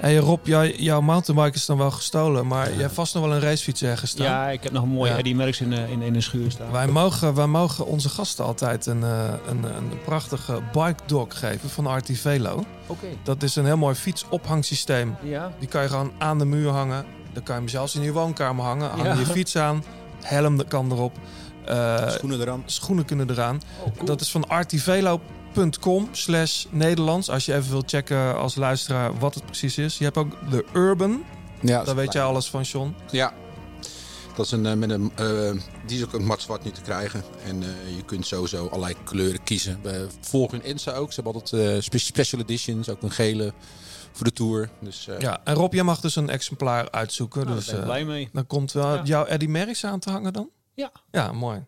Hey Rob, jij, jouw mountainbike is dan wel gestolen, maar jij hebt vast nog wel een racefiets ergens staan. Ja, ik heb nog een mooie Ja. Eddie Merckx in, de- in, in de schuur staan. Wij mogen, wij mogen onze gasten altijd een, eh, een, een prachtige bike dog geven van Artivelo. Oké. Dat is een heel mooi fietsophangsysteem. Ja. Die kan je gewoon aan de muur hangen. Dan kan je hem zelfs in je woonkamer hangen. Hang Ja. je fiets aan. Helm kan erop. Eh, Schoenen eraan. schoenen kunnen eraan. Oh, cool. Dat is van artivelo.com slash Nederlands. Als je even wilt checken als luisteraar wat het precies is. Je hebt ook de Urban. Ja, Daar weet jij alles van, John. Ja. Dat is een, eh, met een, eh, die is ook een mat zwart nu te krijgen. En eh, je kunt sowieso allerlei kleuren kiezen. We volgen hun Insta ook. Ze hebben altijd eh, spe- special editions. Ook een gele voor de Tour. Dus eh, Ja, en Rob, jij mag dus een exemplaar uitzoeken. Nou, dus daar ben ik eh, blij mee. dan komt wel Ja. jouw Eddie Merckx aan te hangen dan? Ja. Ja, mooi.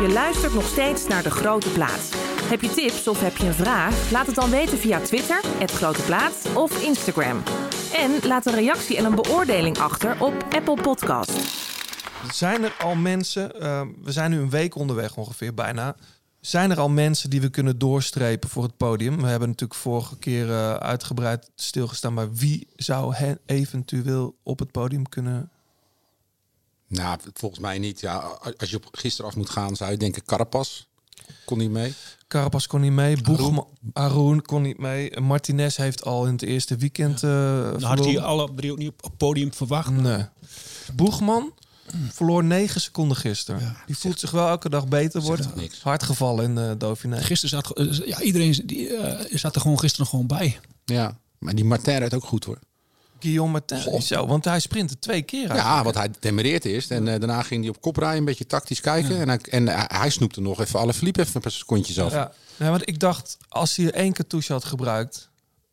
Je luistert nog steeds naar De Grote Plaats. Heb je tips of heb je een vraag? Laat het dan weten via Twitter, het Grote Plaats of Instagram. En laat een reactie en een beoordeling achter op Apple Podcast. Zijn er al mensen, eh, we zijn nu een week onderweg ongeveer bijna. Zijn er al mensen die we kunnen doorstrepen voor het podium? We hebben natuurlijk vorige keer eh, uitgebreid stilgestaan, maar wie zou hen eventueel op het podium kunnen? Nou, volgens mij niet. Ja, als je op gisteren af moet gaan, zou je denken Carapas. Kon niet mee. Carapaz kon niet mee, Boegman, Aroen kon niet mee. Martinez heeft al in het eerste weekend. eh Dan had hij alle drie ook niet op het podium verwacht. Nee. Boegman verloor 9 seconden gisteren. Die voelt zich wel elke dag beter niks? Hard gevallen in uh, Dauphiné. Gisteren zat eh, ja, iedereen die, eh, zat er gewoon gisteren gewoon bij. Ja, maar die Martin rijdt ook goed hoor. Guillaume Martin. Zo, want hij sprintte twee keer. Ja, eigenlijk. want hij demereert eerst. En eh, daarna ging hij op kop rijden, een beetje tactisch kijken. En, hij, en hij, hij snoepte nog even alle Philippe even een paar secondjes af. Ja. ja, want ik dacht, als hij één cartouche had gebruikt,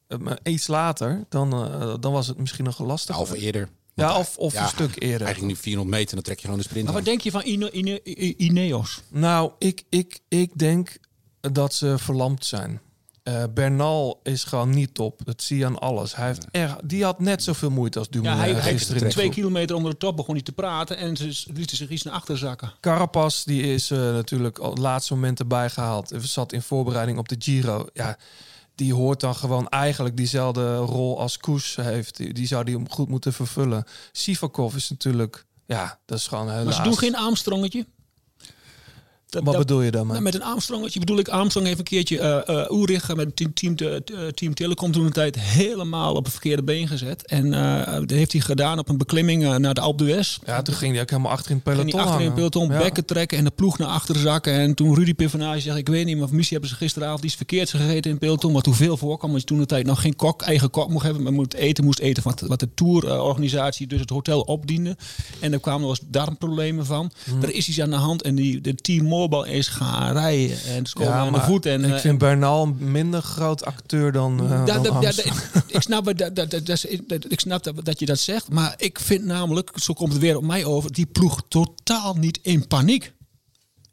eh, maar iets later, dan, eh, dan was het misschien nog lastig. Ja, of eerder. Ja, of, of ja, een stuk eerder. Ging nu 400 meter dan trek je gewoon de sprint Maar wat denk je van Ine, Ineos? Nou, ik, ik, ik denk dat ze verlamd zijn. Eh, Bernal is gewoon niet top. Dat zie je aan alles. Hij heeft erg, die had net zoveel moeite als Ja, Dumoulin hij, hij gisteren. in de twee kilometer onder de top begon hij te praten en ze lieten zich iets naar achter zakken. Carapaz die is eh, natuurlijk al het laatste moment erbij gehaald. Hij zat in voorbereiding op de Giro. Ja, die hoort dan gewoon eigenlijk diezelfde rol als Koes heeft. Die, die zou die goed moeten vervullen. Sivakov is natuurlijk... Ja, dat is gewoon helaas. Maar ze doen geen Armstrongetje. Dat- Wat dat- bedoel je dan? Nou, met een Armstrongetje bedoel ik, Armstrong heeft een keertje Ulrich met team, team, eh, team Telecom toen een tijd helemaal op het verkeerde been gezet. En eh, dat heeft hij gedaan op een beklimming naar de Alpe d'Huez. Ja, toen ging hij ook helemaal achter in het Ging peloton hij achter in het peloton Ja. bekken trekken en de ploeg naar achter zakken. En toen Rudy Pivanage zegt, ik weet niet, maar misschien hebben ze gisteravond iets verkeerds gegeten in het peloton. Wat toen veel voorkwam, want je toen de tijd nog geen kok, eigen kok mocht hebben. Maar moet eten, moest eten wat, wat de tourorganisatie, dus het hotel opdiende. En er kwamen wel eens darmproblemen van. Hmm. Er is iets aan de hand en die, de team Is gaan rijden. En komen aan de voet. En, ik eh, vind Bernal een minder groot acteur dan, da- dan da- da- Armstrong. ik snap, dat, dat, dat, ik snap dat, dat je dat zegt, maar ik vind namelijk, zo komt het weer op mij over, die ploeg totaal niet in paniek.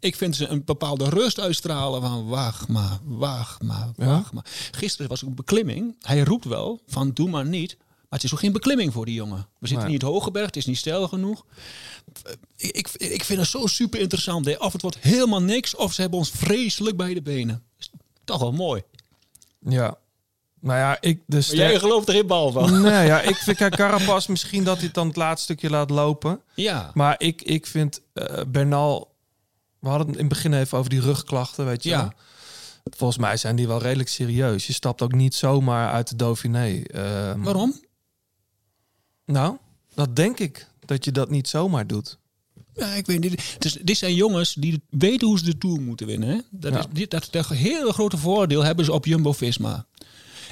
Ik vind ze een bepaalde rust uitstralen van wacht maar, wacht maar, wacht maar. Gisteren was een beklimming. Hij roept wel van doe maar niet. Maar het is ook geen beklimming voor die jongen. We zitten niet hooggeberg, het is niet stijl genoeg. Ik, ik, vind het zo super interessant. hè. Of het wordt helemaal niks, of ze hebben ons vreselijk bij de benen. Is toch wel mooi. Ja. Nou ja, ik... De jij gelooft er geen bal van. Nee, ja, ik vind kijk, Carapaz misschien dat hij het dan het laatste stukje laat lopen. Ja. Maar ik, ik vind eh, Bernal... We hadden het in het begin even over die rugklachten, weet je Ja. wel. Volgens mij zijn die wel redelijk serieus. Je stapt ook niet zomaar uit de Dauphiné. Ehm, Waarom? Nou, dat denk ik. Dat je dat niet zomaar doet. Ja, ik weet niet. Dus dit zijn jongens die weten hoe ze de Tour moeten winnen. Hè? Dat, Ja. is, dit, dat, dat hele grote voordeel hebben ze op Jumbo-Visma.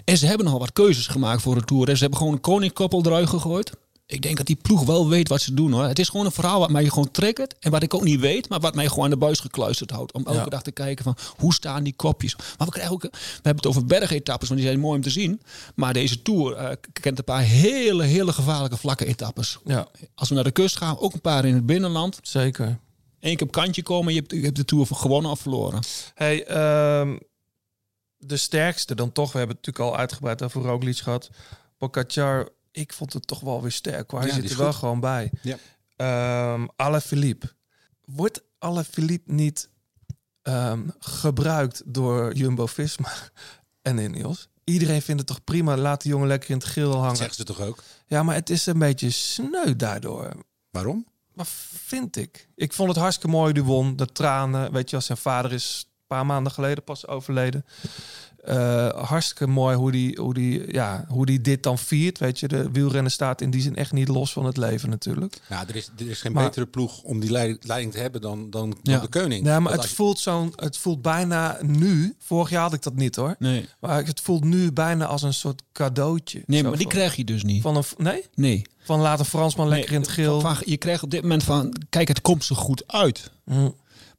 En ze hebben nogal wat keuzes gemaakt voor de Tour. hè. Ze hebben gewoon een koningkoppel eruit gegooid. Ik denk dat die ploeg wel weet wat ze doen hoor. Het is gewoon een verhaal wat mij gewoon triggert. En wat ik ook niet weet, maar wat mij gewoon aan de buis gekluisterd houdt. Om elke Ja. dag te kijken van hoe staan die kopjes. Maar we krijgen ook, we hebben het over bergetappes, want die zijn mooi om te zien. Maar deze Tour eh, kent een paar hele, hele gevaarlijke vlakke etappes. Ja, Als we naar de kust gaan, ook een paar in het binnenland. zeker. Eén keer op kantje komen, je hebt, je hebt de Tour gewonnen of verloren. Hey, ehm, de sterkste dan toch, we hebben het natuurlijk al uitgebreid over Roglic gehad. Pogacar, ik vond het toch wel weer sterk. Hoor. Hij Ja, zit er wel goed. gewoon bij. Ja. Ehm Alaphilippe. Wordt Alaphilippe niet ehm, gebruikt door Jumbo-Visma en Ineos? Iedereen vindt het toch prima, laat die jongen lekker in het geel Dat hangen. zeggen ze toch ook? Ja, maar het is een beetje sneu daardoor. Waarom? Maar vind ik. Ik vond het hartstikke mooi, die won. De tranen, weet je, als zijn vader is een paar maanden geleden pas overleden. Eh, hartstikke mooi hoe die, hoe, die, ja, hoe die dit dan viert. Weet je, de wielrennen staat in die zin echt niet los van het leven natuurlijk. Nou, er is, er is geen Maar- betere ploeg om die leiding, te hebben dan, dan, dan Ja. de koning. Nee, maar Dat het je- voelt, zo'n, het voelt bijna nu... Vorig jaar had ik dat niet hoor. Nee. Maar het voelt nu bijna als een soort cadeautje. Nee, maar die van- krijg je dus niet. Van een, nee? Nee. Van laat een Fransman lekker Nee, in het geel. van- van- je krijgt op dit moment van, kijk, het komt zo goed uit. Hm.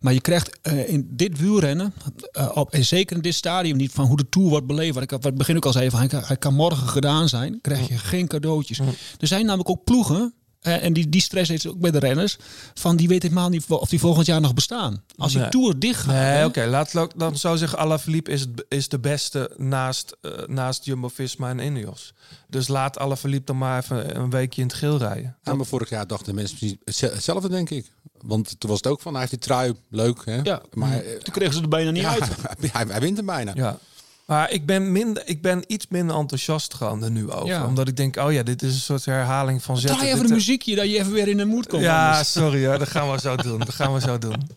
Maar je krijgt eh, in dit wielrennen, eh, op, en zeker in dit stadium niet van hoe de Tour wordt beleefd. Wat ik wat ik begin ook al zei, van, hij, kan, hij kan morgen gedaan zijn. krijg je geen cadeautjes. Er zijn namelijk ook ploegen, eh, en die, die stress heeft ook bij de renners, van die weten helemaal niet of die volgend jaar nog bestaan. Als die. Tour dicht gaat, Nee, oké. Laat ik dan zo zeggen. Alaphilippe is, het, is de beste naast, naast Jumbo-Visma en Ineos. Dus laat Alaphilippe dan maar even een weekje in het geel rijden. Ja, maar vorig jaar dachten mensen precies hetzelfde, denk ik. Want toen was het ook van, hij heeft die trui, leuk. Hè? Ja. maar eh, toen kregen ze er bijna niet ja, uit. hij, hij wint hem bijna. Ja. Maar ik ben, minder, ik ben iets minder enthousiast gewoon er nu over. Ja. Omdat ik denk, oh ja, dit is een soort herhaling van zetten. Draai even een muziekje, dat je even weer in de moed komt. Ja, anders. sorry hoor. Dat gaan we zo doen. Dat gaan we zo doen.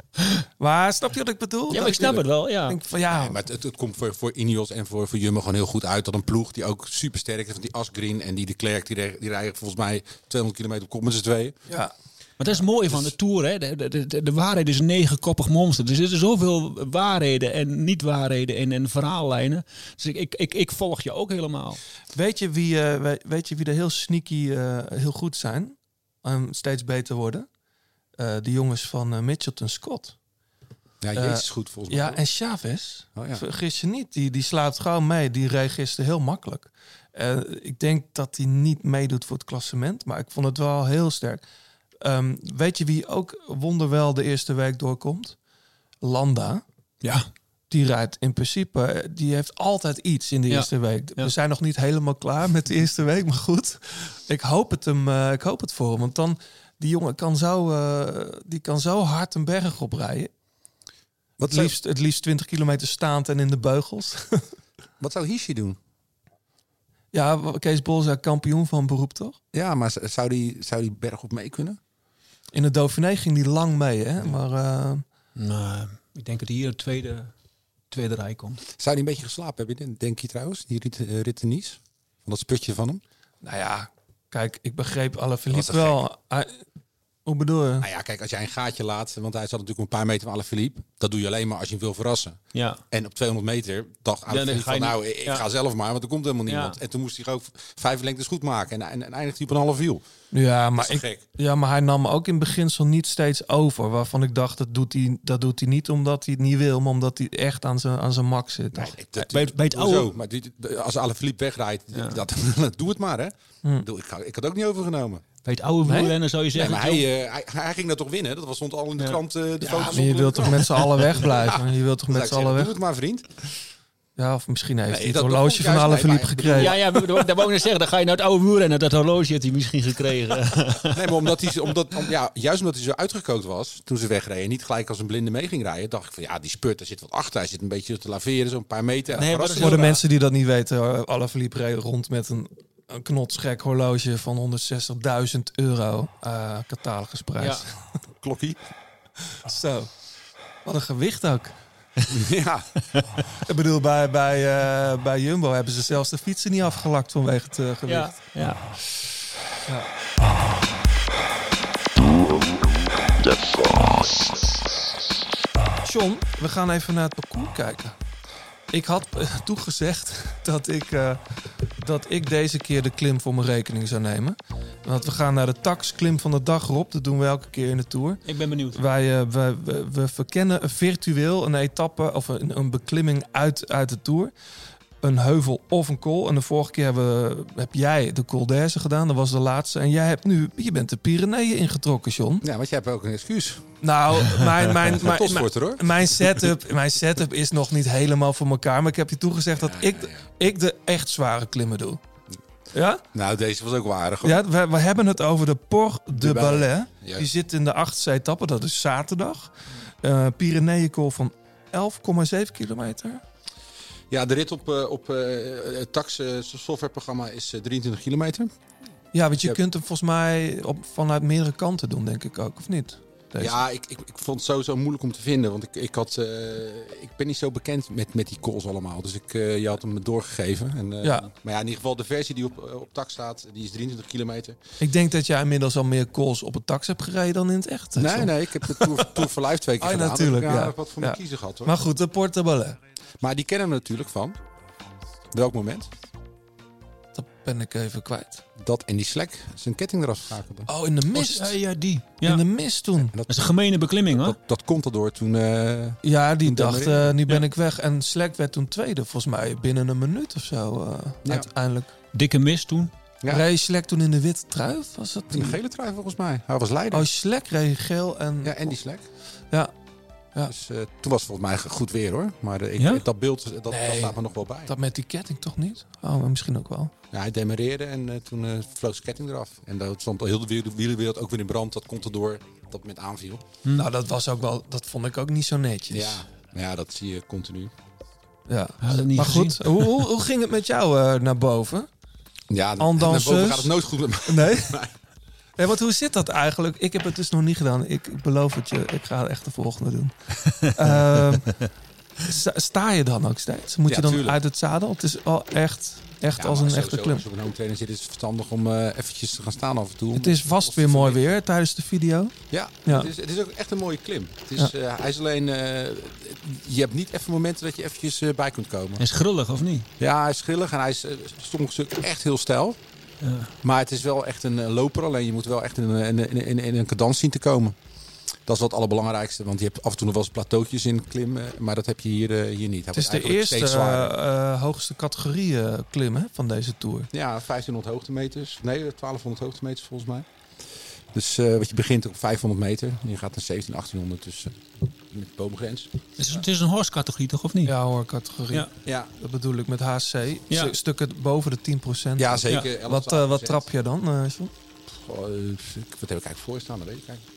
Maar snap je wat ik bedoel? Ja, maar ik snap het wel, ja. Ik denk van, ja, Nee, maar het, het komt voor, voor Ineos en voor, voor Jumbo gewoon heel goed uit. Dat een ploeg die ook super sterk is. Want die Asgreen en die de Klerk, die, die rijden volgens mij 200 kilometer op kop met z'n tweeën. ja. Maar dat is mooi van de Tour. Hè? De, de, de, de waarheid is een negenkoppig monster. Er zitten zoveel waarheden en niet-waarheden in en verhaallijnen. Dus ik, ik, ik, ik volg je ook helemaal. Weet je wie, eh, we- weet je wie er heel sneaky, eh, heel goed zijn? En steeds beter worden? Eh, de jongens van Mitchelton Scott. Ja, Jezus is goed volgens mij. Ja, en Chavez, Oh, ja. vergis je niet, die, die slaat gewoon mee. Die gisteren heel makkelijk. Eh, ik denk dat hij niet meedoet voor het klassement, maar ik vond het wel heel sterk. Ehm, weet je wie ook wonderwel de eerste week doorkomt? Landa. Ja. Die rijdt in principe, eh, die heeft altijd iets in de Ja. eerste week. Ja. We zijn nog niet helemaal klaar met de eerste week, maar goed. Ik hoop het, hem, eh, ik hoop het voor hem, want dan die jongen kan zo, eh, die kan zo hard een berg oprijden. Wat Het liefst, het liefst 20 kilometer staand en in de beugels. wat zou Hishi doen? ja, Kees Bol is kampioen van beroep, toch? Ja, maar zou die, zou die berg op mee kunnen? In de Dauphiné ging die lang mee, hè? Maar eh, Nou, ik denk dat hij hier de tweede, tweede rij komt. Zou die een beetje geslapen hebben, denk je trouwens? Die rit, eh, rit in Nice? Van dat sputje van hem? nou ja, kijk, ik begreep alle Dat Philippe was wel. Hij- hoe bedoel je? Nou ja, kijk, als jij een gaatje laat, want hij zat natuurlijk een paar meter van Alaphilippe. Dat doe je alleen maar als je hem wil verrassen. Ja. En op 200 meter dacht Alaphilippe van, nou, ik, ja. ga zelf maar, want er komt helemaal Ja. niemand. En toen moest hij gewoon vijf lengtes goed maken. En, en, en eindigde hij op een half wiel. Ja, maar, ik, gek? ja, maar hij nam ook in beginsel niet steeds over. Waarvan ik dacht, dat doet hij, dat doet hij niet omdat hij het niet wil, maar omdat hij echt aan zijn, aan zijn max zit. Nee, dat, bij- bij het Maar die- als Alaphilippe wegrijdt, dat, doe het maar, hè. Doe, ik, had- ik had ook niet overgenomen. Bij het oude Nee? wielrennen zou je Nee, zeggen... maar hij, eh, hij, hij ging dat toch winnen? Dat was, stond al in de Ja. krant, eh, de Ja, foto's maar je wilt toch met z'n allen wegblijven? Je wilt toch met z'n ik allen weg? Doe het maar, vriend. Ja, of misschien heeft Nee, hij het horloge van alle Philippe bedoel- gekregen. ja, ja, dat wou ik net zeggen. Dan ga je naar het oude wielrennen. Dat horloge heeft hij misschien gekregen. Nee, maar omdat hij, omdat, om, ja, juist omdat hij zo uitgekookt was toen ze wegreden, niet gelijk als een blinde mee ging rijden, dacht ik van ja, die spurt, daar zit wat achter. Hij zit een beetje te laveren, zo'n paar meter. Nee, maar Voor de mensen die dat niet weten, alle Philippe reed rond met een, een knotsgek horloge van 160.000 euro uh, catalogusprijs. klokkie. Zo. Wat een gewicht ook. ja. Ik bedoel, bij, bij, eh, bij Jumbo hebben ze zelfs de fietsen niet afgelakt vanwege het eh, gewicht. Ja, ja. John, we gaan even naar het parcours kijken. Ik had toegezegd dat ik, eh, dat ik deze keer de klim voor mijn rekening zou nemen. Want we gaan naar de tax klim van de dag erop. Dat doen we elke keer in de Tour. Ik ben benieuwd. Wij, eh, we, we, we verkennen virtueel een etappe of een, een beklimming uit, uit de Tour. Een heuvel of een kool. En de vorige keer hebben, heb jij de Col d'Aise gedaan. Dat was de laatste. En jij hebt nu, je bent de Pyreneeën ingetrokken, John. ja, want jij hebt ook een excuus. Nou, mijn, mijn, mijn, mijn, setup, mijn setup is nog niet helemaal voor elkaar. Maar ik heb je toegezegd dat ik, de, ik de echt zware klimmen doe. Ja? Nou, deze was ook waardig. hoor. Ja, we, we hebben het over de Port de. Juist. Die zit in de achtste etappe, dat is zaterdag. Uh, Pyreneeënkool van 11,7 kilometer. Ja, de rit op, eh, op eh, het tax eh, softwareprogramma is eh, 23 kilometer. Ja, want je kunt hem volgens mij op, vanuit meerdere kanten doen, denk ik ook, of niet? Deze. Ja, ik, ik, ik vond het sowieso moeilijk om te vinden. Want ik, ik, had, ik ben niet zo bekend met, met die calls allemaal. Dus ik, je had hem doorgegeven. En, Ja. Maar ja, in ieder geval de versie die op, op tak staat, die is 23 kilometer. Ik denk dat jij inmiddels al meer calls op het tax hebt gereden dan in het echt. Nee, John. nee, ik heb de Tour, Tour for Life twee keer Oh, gedaan. natuurlijk, ja. wat voor kiezer gehad hoor. Maar goed, de Port de Balais. Maar die kennen we natuurlijk van. Welk moment? Dat ben ik even kwijt. Dat en die Slack zijn ketting eraf schakelde. Oh, in de mist. Ja, ja, die. Ja. In de mist toen. En dat, Dat is een gemene beklimming, hoor. dat, dat komt erdoor toen... eh, Ja, die Toen dacht, eh, nu ben ik weg. En Slack werd toen tweede, volgens mij binnen een minuut of zo. eh, Ja. Uiteindelijk. Dikke mist toen. Ja. Reed Slack toen in de witte trui? Was dat in de gele trui volgens mij. Hij was leider. Oh, Slack reed geel en... Ja, en die Slack. Ja. Ja. Dus eh, toen was het volgens mij goed weer hoor. Maar eh, ik, Ja? dat beeld, dat, dat staat me nog wel bij. Dat met die ketting toch niet? Oh, misschien ook wel. Ja, hij demereerde en eh, toen eh vloog zijn ketting eraf. En dat stond heel de wiel- wielerwereld ook weer in brand. Dat komt erdoor dat met aanviel. Nou, dat was ook wel... Dat vond ik ook niet zo netjes. Ja, ja, dat zie je continu. ja. Niet Maar gezien. goed, hoe, hoe, hoe ging het met jou eh, naar boven? Ja, En naar boven gaat het nooit goed met mij. Nee? Nee, want hoe zit dat eigenlijk? Ik heb het dus nog niet gedaan. Ik, beloof het je, ik ga echt de volgende doen. Ehm, Sta, je dan ook steeds? Moet Ja, je dan tuurlijk. uit het zadel? Het is wel echt, echt Ja, als een echte klim. Als je op een home trainer zit, is het verstandig om eh, eventjes te gaan staan af en toe. Het is vast weer mooi weer tijdens de video. Ja, Ja. Het, is, het is ook echt een mooie klim. Het is, eh, hij is alleen, eh, je hebt niet even momenten dat je eventjes bij kunt komen. Hij is grillig, of niet? Ja, hij is grillig en hij is sommige stukken echt heel stijl. Maar het is wel echt een eh, loper, alleen je moet wel echt in, een- in, in, in een cadans zien te komen. Dat is wel het allerbelangrijkste, want je hebt af en toe nog wel eens plateautjes in klim, eh, maar dat heb je hier, eh, hier niet. Hij Het is de eerste eh, hoogste categorie klim hè, van deze tour. Ja, 1500 hoogtemeters. Nee, 1200 hoogtemeters volgens mij. Dus eh, wat je begint op 500 meter. En je gaat naar 17, 1800, dus eh, met de boomgrens. Het is, het is een horse-categorie, toch, of niet? Ja hoor, categorie. Ja. Ja, Dat bedoel ik met HC. Ja. Stu- Stukken boven de 10%. ja zeker. 11, Wat, eh, wat trap je dan, eh, John? Goh, wat heb ik eigenlijk voor staan? Dat weet ik eigenlijk.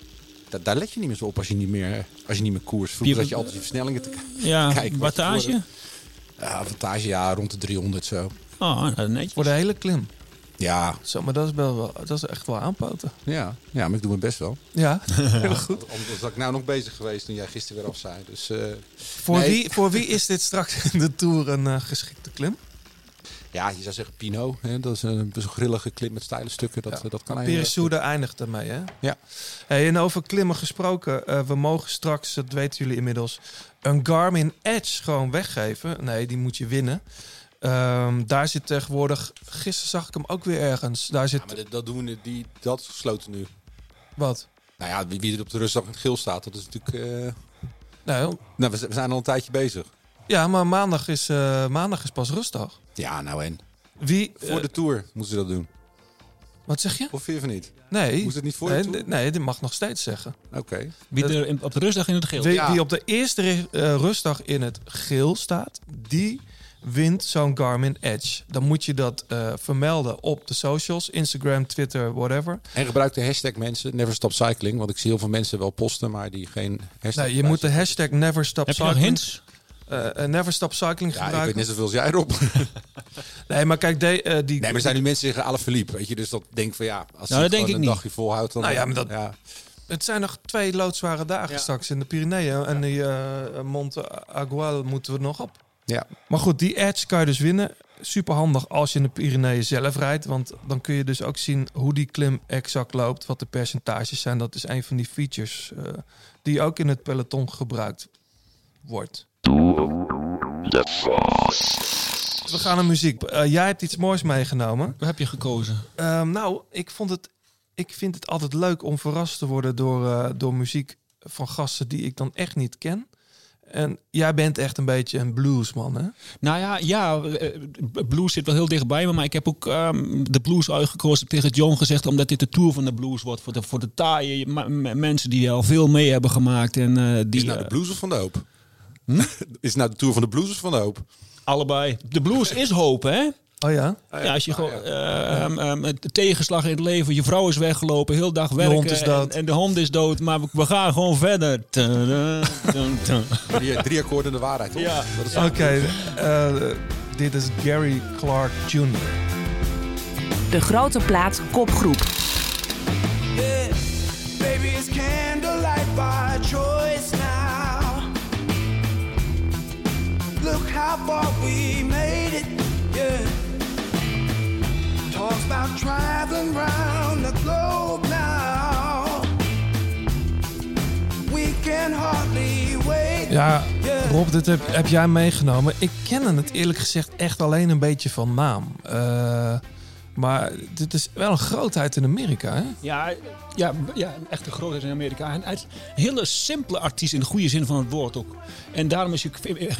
Daar, daar let je niet meer zo op als je niet meer, als je niet meer koers. Vroeger Wie- had je altijd je versnellingen te Ja, kijken. wattage? Ja, wattage ja, rond de 300 zo. Oh, nou, netjes. Voor de hele klim. Ja, Zo, maar dat is, wel, dat is echt wel aanpoten. ja, ja, maar ik doe mijn best wel. Ja, heel goed. Omdat was ik nou nog bezig geweest toen jij gisteren weer af zei. Dus eh, Voor, Nee. wie, voor wie is dit straks in de Tour een eh, geschikte klim? ja, je zou zeggen Pino. Hè, dat is een grillige klim met steile stukken. Dat, eh, dat kan eindigt ermee, hè? Ja. Hey, en over klimmen gesproken, eh, we mogen straks, dat weten jullie inmiddels, een Garmin Edge gewoon weggeven. Nee, die moet je winnen. Ehm, daar zit tegenwoordig, gisteren zag ik hem ook weer ergens. Daar zit, Ja, maar dat, dat doen we die, dat is gesloten nu. wat? Nou ja, wie, wie er op de rustdag in het geel staat, dat is natuurlijk. eh, Nou, Nou, we, zijn al een tijdje bezig. ja, maar maandag is, eh, maandag is pas rustdag. Ja, nou en. Wie, Voor de tour moeten ze dat doen. wat zeg je? Of vind je van niet? Nee, Moest het niet voor de nee, Tour? d- nee, dit mag nog steeds zeggen. Oké. Wie er in- op de rustdag in het geel. Wie, Ja. wie op de eerste eh, rustdag in het geel staat, die wint zo'n Garmin Edge. Dan moet je dat eh, vermelden op de socials, Instagram, Twitter, whatever. En gebruik de hashtag mensen, never stop cycling. Want ik zie heel veel mensen wel posten, maar die geen hashtag Nee, je moet de hashtag Never Stop Heb je nog Cycling, hints? eh, eh, Never Stop Cycling Ja, ik weet net zoveel als jij erop. Nee, maar kijk, de, eh, die, Nee, maar er zijn nu mensen die zeggen alle verliep. Weet je, dus dat denk van ja, als Nou, je dat denk gewoon ik een niet. dagje volhoudt, dan. Nou ja, maar dat- ja. het zijn nog twee loodzware dagen Ja. straks in de Pyreneeën. En die eh Monte Agual moeten we nog op. ja. Maar goed, die Edge kan je dus winnen. Super handig als je in de Pyreneeën zelf rijdt. Want dan kun je dus ook zien hoe die klim exact loopt. Wat de percentages zijn. Dat is een van die features eh, die ook in het peloton gebruikt wordt. We gaan naar muziek. Eh, jij hebt iets moois meegenomen. Wat heb je gekozen? Ehm, nou, ik, vond het, ik vind het altijd leuk om verrast te worden door, eh, door muziek van gasten die ik dan echt niet ken. En jij bent echt een beetje een bluesman, hè? Nou ja, ja, eh, blues zit wel heel dichtbij me. Maar ik heb ook ehm, de blues uitgekozen. Ik heb tegen John gezegd, omdat dit de tour van de blues wordt. Voor de, voor de taaie mensen die al veel mee hebben gemaakt. En eh, die Is het nou de eh, blues of van de hoop? Is het nou de tour van de blues of van de hoop? allebei. De blues is hoop, hè? Oh ja? Ja, als je gewoon eh, ehm, ehm, het tegenslag in het leven, je vrouw is weggelopen, heel dag werken hond is dood. En, en de hond is dood, maar we, we gaan gewoon verder. Tada, dun, dun. Drie, drie akkoorden de waarheid, toch? Ja. Dat is Oké, eh, dit is Gary Clark Jr. De grote plaat kopgroep. Yeah, baby, it's candlelight by choice now. Look how far we Talks about traveling round the globe now. We can hardly wait. Ja, Rob, dit heb, heb jij meegenomen. Ik ken het eerlijk gezegd echt alleen een beetje van naam. Eh, maar dit is wel een grootheid in Amerika, hè? Ja, ja, ja, een echte grootheid in Amerika. En hij is een hele simpele artiest in de goede zin van het woord ook. En daarom is hij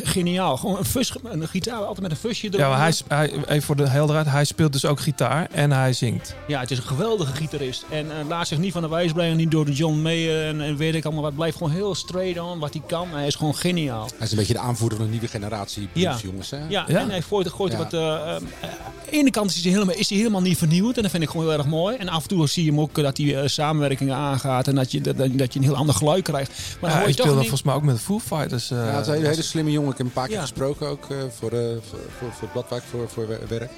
geniaal. Gewoon een, fus, een gitaar altijd met een fusje erop. Ja, maar hij, hij, even voor de helderheid, hij speelt dus ook gitaar en hij zingt. Ja, het is een geweldige gitarist. En eh, laat zich niet van de wijs brengen, niet door de John Mayer en, en weet ik allemaal wat. Blijft gewoon heel straight on wat hij kan. Hij is gewoon geniaal. Hij is een beetje de aanvoerder van een nieuwe generatie blues, Ja. jongens. Hè? Ja, Ja. en hij gooit, gooit Ja. wat... eh, eh, aan de ene kant is hij, helemaal, is hij helemaal niet vernieuwend. En dat vind ik gewoon heel erg mooi. En af en toe zie je hem ook eh, dat hij eh, samenwerkingen aangaat. En dat je, dat, dat je een heel ander geluid krijgt. Maar Ja, hoor je toch speelde niet... volgens mij ook met de Foo Fighters. eh, Ja, het is een hele, slimme jongen. Ik heb een paar keer Ja. gesproken ook eh, voor, eh, voor, voor, voor Bladwijk voor, voor wer- werk.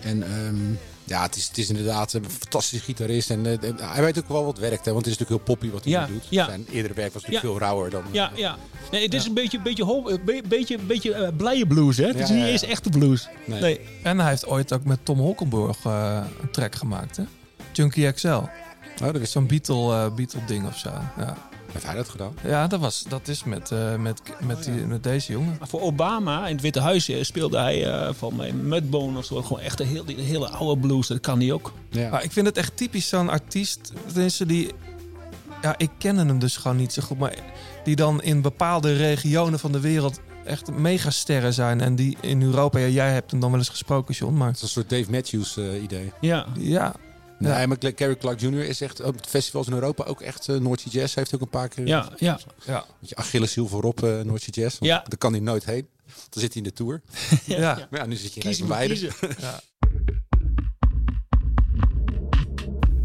En ehm, Ja, het is, het is inderdaad een fantastische gitarist. En hij weet ook wel wat werkt. Hè, want het is natuurlijk heel poppy wat hij Ja, doet. ja. Zijn eerdere werk was natuurlijk Ja. veel rauwer dan... Ja, ja. Nee, het is een beetje, beetje, beetje, beetje blije blues, hè? Het is niet ja, eens echte blues. Nee. Nee. En hij heeft ooit ook met Tom Holkenborg een track gemaakt, hè? Junkie XL. Oh, dat is Zo'n Beatle, eh, Beatle ding of zo. Ja, Heeft hij dat gedaan? ja dat, was, dat is met, eh, met, met, die, met deze jongen. Voor Obama in het Witte Huis eh, speelde hij eh, van mij Mudbone of zo. Gewoon echt een heel, die hele oude blues. Dat kan hij ook. Ja. Maar ik vind het echt typisch zo'n artiest. Tenminste, die. Ja, ik ken hem dus gewoon niet zo goed. Maar die dan in bepaalde regionen van de wereld echt megasterren zijn. En die in Europa. Ja, jij hebt hem dan wel eens gesproken, John. Maar Het is een soort Dave Matthews idee. Ja. ja. Nee, Ja. maar Gary Clark Jr. is echt op festivals in Europa ook echt uh, Noordse Jazz. Heeft ook een paar keer Ja, ja. Ja. Beetje Achilleshiel voorop uh, Noordse Jazz. Ja. Daar kan hij nooit heen. Dan zit hij in de Tour. ja. Maar ja, nu zit je in beide. kiezen.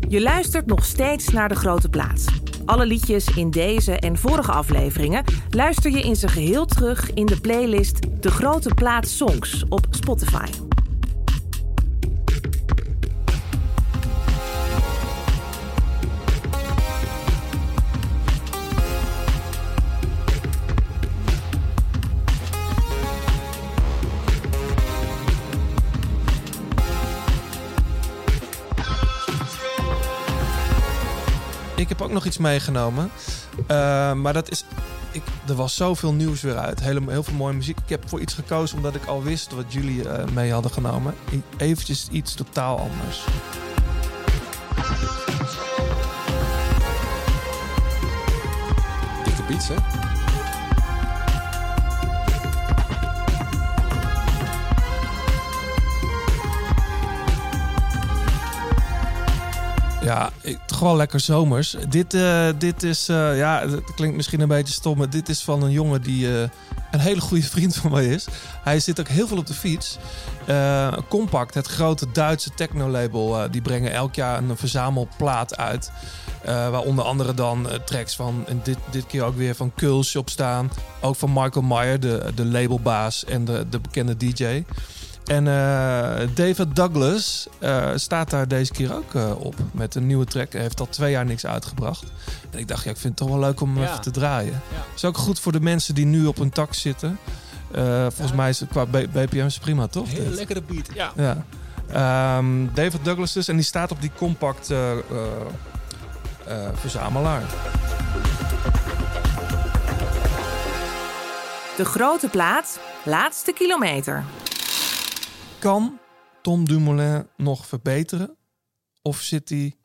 Je luistert nog steeds naar De Grote Plaats. Alle liedjes in deze en vorige afleveringen luister je in zijn geheel terug in de playlist De Grote Plaats Songs op Spotify. Ik heb ook nog iets meegenomen. Uh, maar dat is. Ik, er was zoveel nieuws weer uit. Hele, heel veel mooie muziek. Ik heb voor iets gekozen omdat ik al wist wat jullie uh, mee hadden genomen. Eventjes iets totaal anders. Dikke beats, hè? Ja, ik, wel lekker zomers. Dit, uh, dit is, uh, ja, het klinkt misschien een beetje stom, maar dit is van een jongen die uh, een hele goede vriend van mij is. Hij zit ook heel veel op de fiets. Compact, het grote Duitse techno-label, die brengen elk jaar een verzamelplaat uit. waar onder andere dan tracks van, en dit, dit keer ook weer van Kulsch op staan. Ook van Michael Meyer, de, de labelbaas en de, de bekende DJ. En uh, David Douglas uh, staat daar deze keer ook uh, op met een nieuwe track. Hij heeft al twee jaar niks uitgebracht. En ik dacht, ja, ik vind het toch wel leuk om hem Ja. even te draaien. Ja. Is ook goed voor de mensen die nu op een tak zitten. volgens mij is het qua B- BPM is het prima, toch? Hele dit? lekkere beat. Ja. Ja. Ehm, David Douglas dus. En die staat op die compact eh, eh, eh, verzamelaar. De Grote Plaat, laatste kilometer. Kan Tom Dumoulin nog verbeteren? Of zit hij...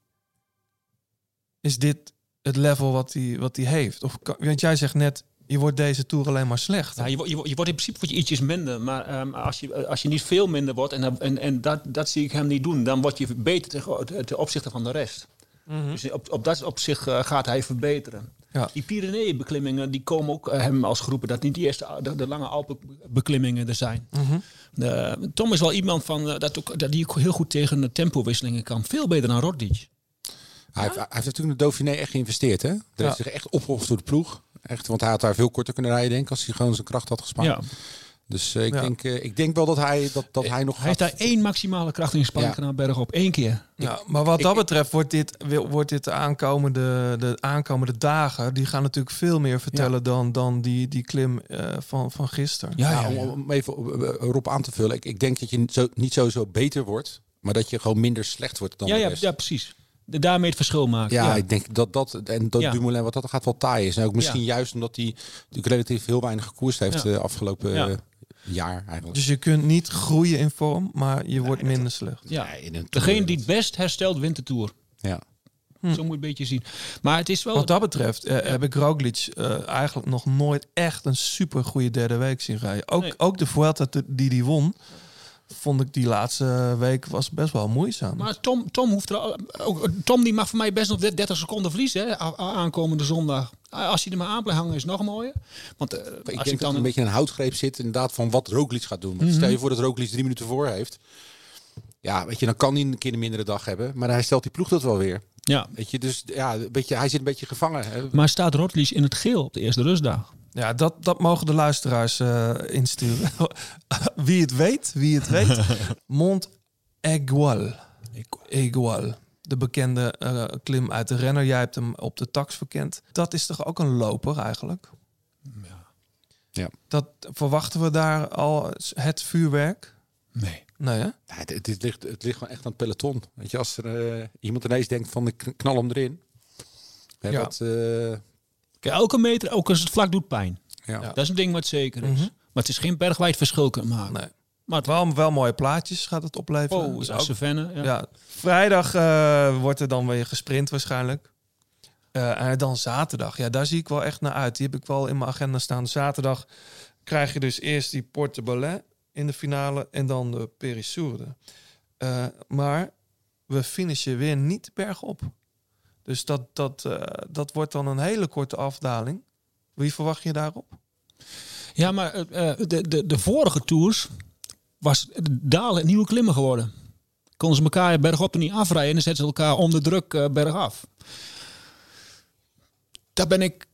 Is dit het level wat hij, wat hij heeft? Of kan, want jij zegt net, je wordt deze Tour alleen maar slecht. Ja, je, je, je wordt in principe word je ietsjes minder. Maar ehm, als, je, als je niet veel minder wordt, en, dat- en, en dat, dat zie ik hem niet doen, dan word je beter ten, ten opzichte van de rest. Dus op, op dat opzicht eh, gaat hij verbeteren. Ja. Die Pyrenee-beklimmingen die komen ook eh, hem als groepen. Dat niet die eerste de, de lange Alpenbeklimmingen er zijn. Eh, Tom is wel iemand van, eh, dat ook, dat die ook heel goed tegen de tempowisselingen kan. Veel beter dan Roglic. Hij, heeft, hij heeft natuurlijk in de Dauphiné echt geïnvesteerd, hè? Hij Ja. heeft zich echt opgeofferd door de ploeg. Echt, want hij had daar veel korter kunnen rijden, denk ik, als hij gewoon zijn kracht had gespaard. Ja. Dus eh, ik, Ja. denk, eh, ik denk wel dat hij, dat, dat hij nog Hij heeft daar één maximale krachtingspanning Ja. gedaan bergop. Eén keer. Ja, maar wat dat betreft wordt dit, wil- wordt dit de, aankomende, de aankomende dagen... die gaan natuurlijk veel meer vertellen dan, dan die, die klim eh, van, van gisteren. Ja, Ja, ja, om, ja. om even op- eh, Rob aan te vullen. Ik, ik denk dat je niet zo, niet sowieso beter wordt, maar dat je gewoon minder slecht wordt dan Ja, de rest. ja, precies. De, daarmee het verschil maken. Ja, Ja, ik denk dat dat en dat Ja. Dumoulin wat dat gaat wel taai is. En ook misschien juist omdat hij natuurlijk relatief heel weinig gekoerst heeft Ja. eh, afgelopen Ja. eh, jaar eigenlijk. Dus je kunt niet groeien in vorm, maar je wordt minder slecht. Ja. Nee, in een Degene tour, die het best herstelt, wint de Tour. Ja. Zo moet je een beetje zien. Maar het is wel... Wat dat betreft eh, heb ik Roglic eigenlijk nog nooit echt een super goede derde week zien rijden. Ook, Nee. ook de Vuelta die die won, vond ik die laatste week was best wel moeizaam. Maar Tom, Tom, hoeft er al, ook, Tom die mag voor mij best nog 30 seconden verliezen. Hè, aankomende zondag. Als hij er maar aan blijft hangen is het nog mooier. Want eh, Ik als denk ik dat er dan een beetje een houtgreep zit inderdaad van wat Roglic gaat doen. Want Stel je voor dat Roglic drie minuten voor heeft. Ja, weet je, dan kan hij een keer een mindere dag hebben. Maar hij stelt die ploeg dat wel weer. Ja. Weet je, dus ja, een beetje, hij zit een beetje gevangen. Hè? Maar staat Roglic in het geel op de eerste rustdag? Ja, dat, dat mogen de luisteraars eh, insturen. wie het weet, wie het weet. Mont Aigual. Egual. De bekende eh, klim uit de renner. Jij hebt hem op de tax verkend. Dat is toch ook een loper eigenlijk? Ja. Dat, verwachten we daar al het vuurwerk? Nee. Nee, hè? Ja, ligt, het ligt gewoon echt aan het peloton. Weet je, als er eh, iemand ineens denkt van ik knal hem erin. Hè, Ja. eh, elke meter, ook als het vlak doet pijn. ja. Dat is een ding wat zeker is. Mhm. Maar het is geen bergwijd verschil kunnen maken. Nee. Maar het Wel, wel mooie plaatjes gaat het opleveren. Oh, Dus ook-. Ja. Ja, vrijdag eh, wordt er dan weer gesprint waarschijnlijk. Eh, en dan zaterdag. Ja, daar zie ik wel echt naar uit. Die heb ik wel in mijn agenda staan. Zaterdag krijg je dus eerst die Porte Ballet in de finale en dan de Périssourde. Eh maar we finishen weer niet bergop. Dus dat, dat, eh, dat wordt dan een hele korte afdaling. Wie verwacht je daarop? Ja, maar eh, eh, de, de, de vorige tours was dalen nieuwe klimmen geworden. Konden ze elkaar bergop er niet afrijden en zetten ze elkaar onder druk bergaf. Daar ben ik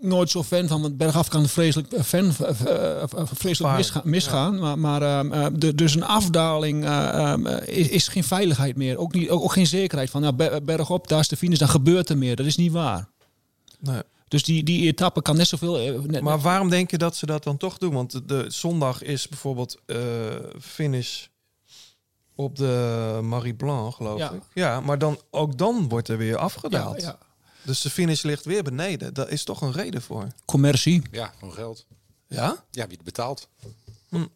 nooit zo fan van, want bergaf kan vreselijk, eh, fan, eh, eh, vreselijk misga- misgaan. Maar, maar ehm, eh, de, dus een afdaling eh, ehm, eh, is, is geen veiligheid meer. Ook, niet, ook, ook geen zekerheid van, nou, ber- bergop, daar is de finish, dan gebeurt er meer. Dat is niet waar. Nee. Dus die, die etappe kan net zoveel... net- Maar waarom denk je dat ze dat dan toch doen? Want de, de zondag is bijvoorbeeld finish op de Marie Blanc, geloof Ja. ik. Ja, maar dan, ook dan wordt er weer afgedaald. ja, ja. Dus de finish ligt weer beneden. Daar is toch een reden voor. Commercie. ja, gewoon geld. Ja? Ja, wie het betaalt.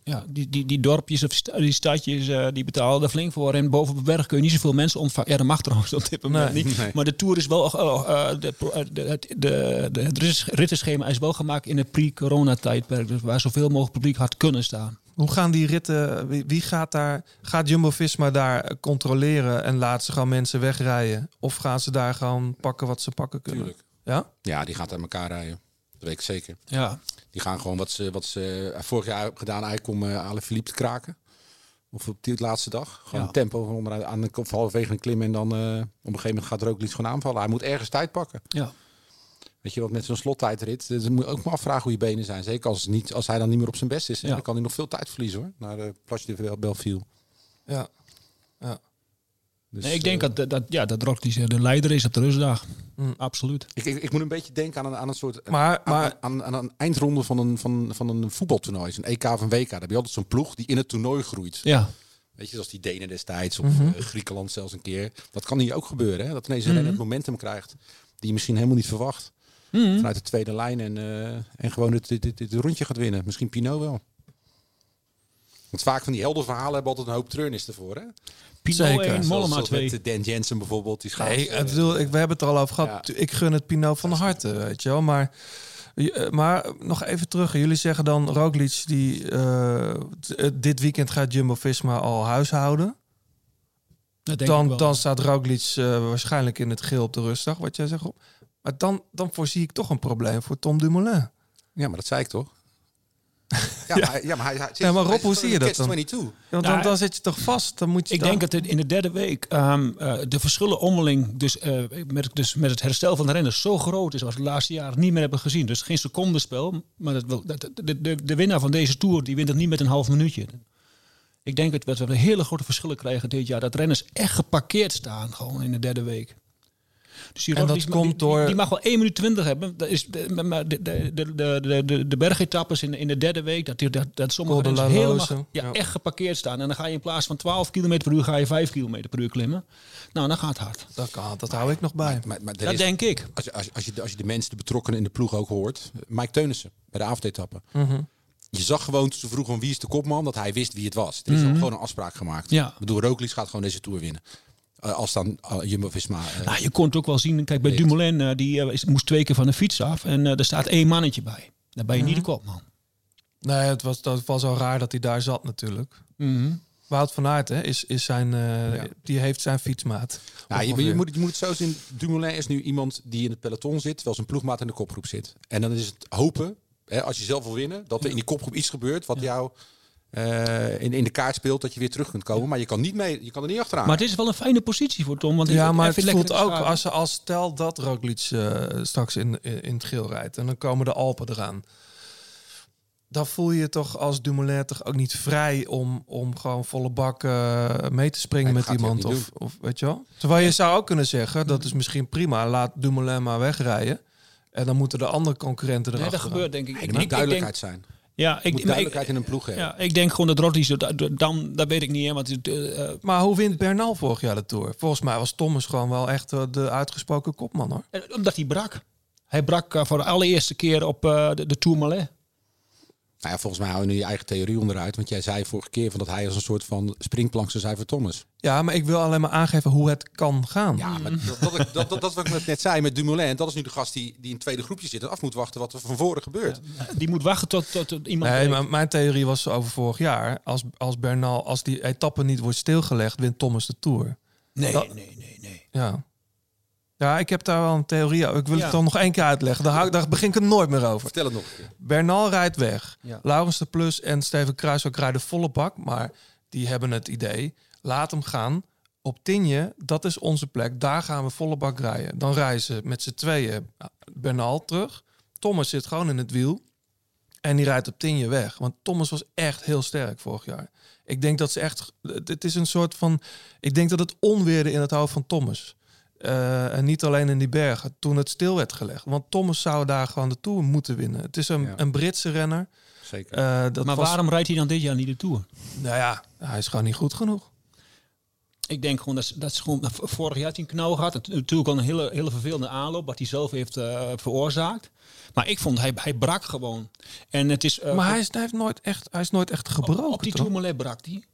Ja, die, die, die dorpjes of sta- die stadjes, eh, die betalen er flink voor. En boven op de berg kun je niet zoveel mensen ontvangen. Ja, dat mag trouwens op dit moment Nee. niet. Nee. Maar de Tour is wel... eh, eh, de, de, het- de, de, het rit- rittenschema is wel gemaakt in het pre-corona-tijdperk. Dus waar zoveel mogelijk publiek had kunnen staan. Hoe gaan die ritten? Wie, wie gaat daar? Gaat Jumbo-Visma daar eh, controleren en laat ze gewoon mensen wegrijden? Of gaan ze daar gewoon pakken wat ze pakken kunnen? Tuurlijk. Ja? Ja, die gaat aan elkaar rijden. Dat weet ik zeker. Ja, Die gaan gewoon wat ze, wat ze vorig jaar hebben gedaan, eigenlijk om uh, Ale Philippe te kraken. Of op die laatste dag. Gewoon Ja. een tempo van onderuit aan de halverwege een klim en dan eh, op een gegeven moment gaat er ook iets gewoon aanvallen. Hij moet ergens tijd pakken. ja. Weet je wat met zo'n slottijdrit, dus moet je ook maar afvragen hoe je benen zijn. Zeker als, niet, als hij dan niet meer op zijn best is. Ja. Dan kan hij nog veel tijd verliezen hoor, naar de Place de Belleville. Ja. Dus, Nee, ik denk eh, dat, dat, ja, dat Roglic de leider is op de rustdag. Mm. Absoluut. ik, ik, ik moet een beetje denken aan een, aan een soort Maar, aan, maar aan, aan een eindronde van een, van, van een voetbaltoernooi. Zo'n EK of een WK. Daar heb je altijd zo'n ploeg die in het toernooi groeit. Ja. Weet je, zoals die Denen destijds of Mhm. eh, Griekenland zelfs een keer. Dat kan hier ook gebeuren. Hè? Dat ineens een het momentum krijgt die je misschien helemaal niet verwacht. Mhm. Vanuit de tweede lijn en, eh, en gewoon het, dit, dit, dit rondje gaat winnen. Misschien Pinot wel. Want vaak van die heldenverhalen hebben altijd een hoop treurnis ervoor. Hè? Pinot Zeker. 1, Zoals, Mollema zoals 2. met eh, Dan Jensen bijvoorbeeld. Die schaats, Nee, ik bedoel, ik, we hebben het er al over gehad. Ja. Ik gun het Pinot van harte, weet je wel. Maar, eh, maar nog even terug. Jullie zeggen dan Roglic, die, eh, dit weekend gaat Jumbo-Visma al huishouden. Dat denk ik Dan, wel. dan staat Roglic eh, waarschijnlijk in het geel op de rustdag, wat jij zegt. Rob. Maar dan, dan voorzie ik toch een probleem voor Tom Dumoulin. Ja, maar dat zei ik toch? Ja, maar, ja, maar hij, hij, Ja, maar Rob, hij hoe zie je dat dan? de catch-22. Want Nou, dan, dan zit je toch vast. Dan moet je Ik dan- denk dat het in de derde week ehm, eh, de verschillen onderling, dus, eh, met, dus met het herstel van de renners, zo groot is als we de laatste jaren niet meer hebben gezien. Dus geen secondenspel. Maar dat wil, dat, de, de, de winnaar van deze tour die wint het niet met een half minuutje. Ik denk dat we- dat we hele grote verschillen krijgen dit jaar. Dat renners echt geparkeerd staan gewoon in de derde week. Dus die En dat mag- komt door- Die, die mag wel 1 minuut 20 hebben. Dat is de, maar de, de, de, de, de, bergetappes in, de- in de derde week, dat, die- dat, dat sommige la helemaal ja, ja. echt geparkeerd staan. En dan ga je in plaats van 12 km per uur, ga je 5 km per uur klimmen. Nou, dan gaat het hard. Dat, kan, dat hou ik nog bij. Maar, maar Dat is- denk ik. Als je, als, je- als, je, als je de mensen, de betrokkenen in de ploeg ook hoort. Mike Teunissen bij de avondetappe. Mhm. Je zag gewoon toen ze vroegen van wie is de kopman, dat hij wist wie het was. Er is ook gewoon een afspraak gemaakt. Ja. Ik bedoel, Roglic gaat gewoon deze Tour winnen. Eh, als dan eh, Jumbo-Visma... eh, Nou, je kon het ook wel zien. Kijk, bij Ligt. Dumoulin, die is- moest twee keer van de fiets af. En er staat één mannetje bij. Dan ben je niet de kopman. Nee, het was, dat was al raar dat hij daar zat natuurlijk. Mhm. Wout van Aert hè, is, is zijn, eh, die heeft zijn fietsmaat. Nou, je, Ongeveer. je, moet, je moet het zo zien. Dumoulin is nu iemand die in het peloton zit, terwijl zijn ploegmaat in de kopgroep zit. En dan is het hopen, hè, als je zelf wil winnen, dat er in die kopgroep iets gebeurt wat jou eh, in, in de kaart speelt, dat je weer terug kunt komen. Maar je kan, niet mee, je kan er niet achteraan. Maar het is wel een fijne positie voor Tom. Want Ja, hij- maar het voelt ook als, als stel dat Roglic eh, straks in, in, in het geel rijdt en dan komen de Alpen eraan. dan voel je je toch als Dumoulin toch ook niet vrij om, om gewoon volle bak eh, mee te springen Nee, met iemand. Of, of weet je wel? Terwijl je zou ook kunnen zeggen, dat is misschien prima, laat Dumoulin maar wegrijden. En dan moeten de andere concurrenten Nee, erachter. dat gebeurt denk ik. Er ik, moet ik- ik duidelijkheid denk, zijn. Ja, ik, moet duidelijkheid ik, in een ploeg hebben. ja, ik denk gewoon dat Rodri zo dan, dat weet ik niet, hè, want het, eh, Maar hoe wint Bernal vorig jaar de Tour? Volgens mij was Thomas gewoon wel echt eh, de uitgesproken kopman hoor. eh, omdat hij brak. Hij brak voor de allereerste keer op eh, de, de Tourmalet. Nou ja, volgens mij hou je nu je eigen theorie onderuit. Want jij zei vorige keer van dat hij als een soort van springplank zou zijn voor Thomas. Ja, maar ik wil alleen maar aangeven hoe het kan gaan. Ja, maar dat, dat, dat, dat, dat, wat ik net zei met Dumoulin. Dat is nu de gast die, die in het tweede groepje zit en af moet wachten wat er van voren gebeurt. Die moet wachten tot, tot, tot iemand. Nee, maar mijn theorie was over vorig jaar. Als, als Bernal, als die etappe niet wordt stilgelegd, wint Thomas de Tour. nee, dat- nee, nee, nee. Ja. Ja, ik heb daar wel een theorie over. Ik wil Ja. het dan nog één keer uitleggen. Daar, daar begin ik het nooit meer over. Vertel het nog een keer. Bernal rijdt weg. Ja. Laurens de Plus en Steven Kruiswijk rijden volle bak. Maar die hebben het idee, laat hem gaan. Op Tinje, dat is onze plek. Daar gaan we volle bak rijden. Dan rijden ze met z'n tweeën eh, Bernal terug. Thomas zit gewoon in het wiel. En die rijdt op Tinje weg. Want Thomas was echt heel sterk vorig jaar. Ik denk dat ze echt... Het is een soort van... Ik denk dat het onweerde in het hoofd van Thomas. Eh, en niet alleen in die bergen. Toen het stil werd gelegd. Want Thomas zou daar gewoon de Tour moeten winnen. Het is een, Ja. een Britse renner. Zeker. Eh, dat Maar was, waarom rijdt hij dan dit jaar niet de Tour? Nou ja, hij is gewoon niet goed genoeg. Ik denk gewoon dat, is- dat is gewoon. Vorig jaar had hij een knauw gehad. Het- Natuurlijk al een hele, hele vervelende aanloop, wat hij zelf heeft eh, veroorzaakt. Maar ik vond hij, hij brak gewoon. En het is. eh, maar hij, is, hij, heeft nooit echt, hij is nooit echt gebroken. Op die toch? Tourmalet brak hij.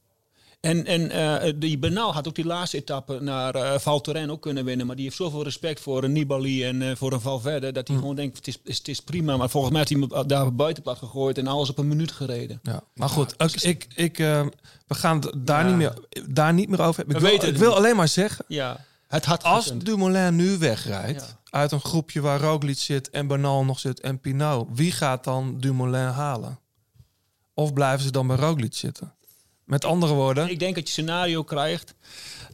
En, en eh, die Bernal had ook die laatste etappe naar eh Val Thorens ook kunnen winnen. Maar die heeft zoveel respect voor een Nibali en eh, voor een Valverde... dat hij Hm. gewoon denkt, het is, het is, prima. Maar volgens mij heeft hij hem daar buitenplat gegooid... en alles op een minuut gereden. Ja, maar goed, ik, ik, eh, we gaan daar, Ja. niet meer, daar niet meer over hebben. Ik wil, ik wil alleen maar zeggen, Ja, het had als gekund. Dumoulin nu wegrijdt... Ja. uit een groepje waar Roglic zit en Bernal nog zit en Pinot... wie gaat dan Dumoulin halen? Of blijven ze dan bij Roglic zitten? Met andere woorden, Ik denk dat je scenario krijgt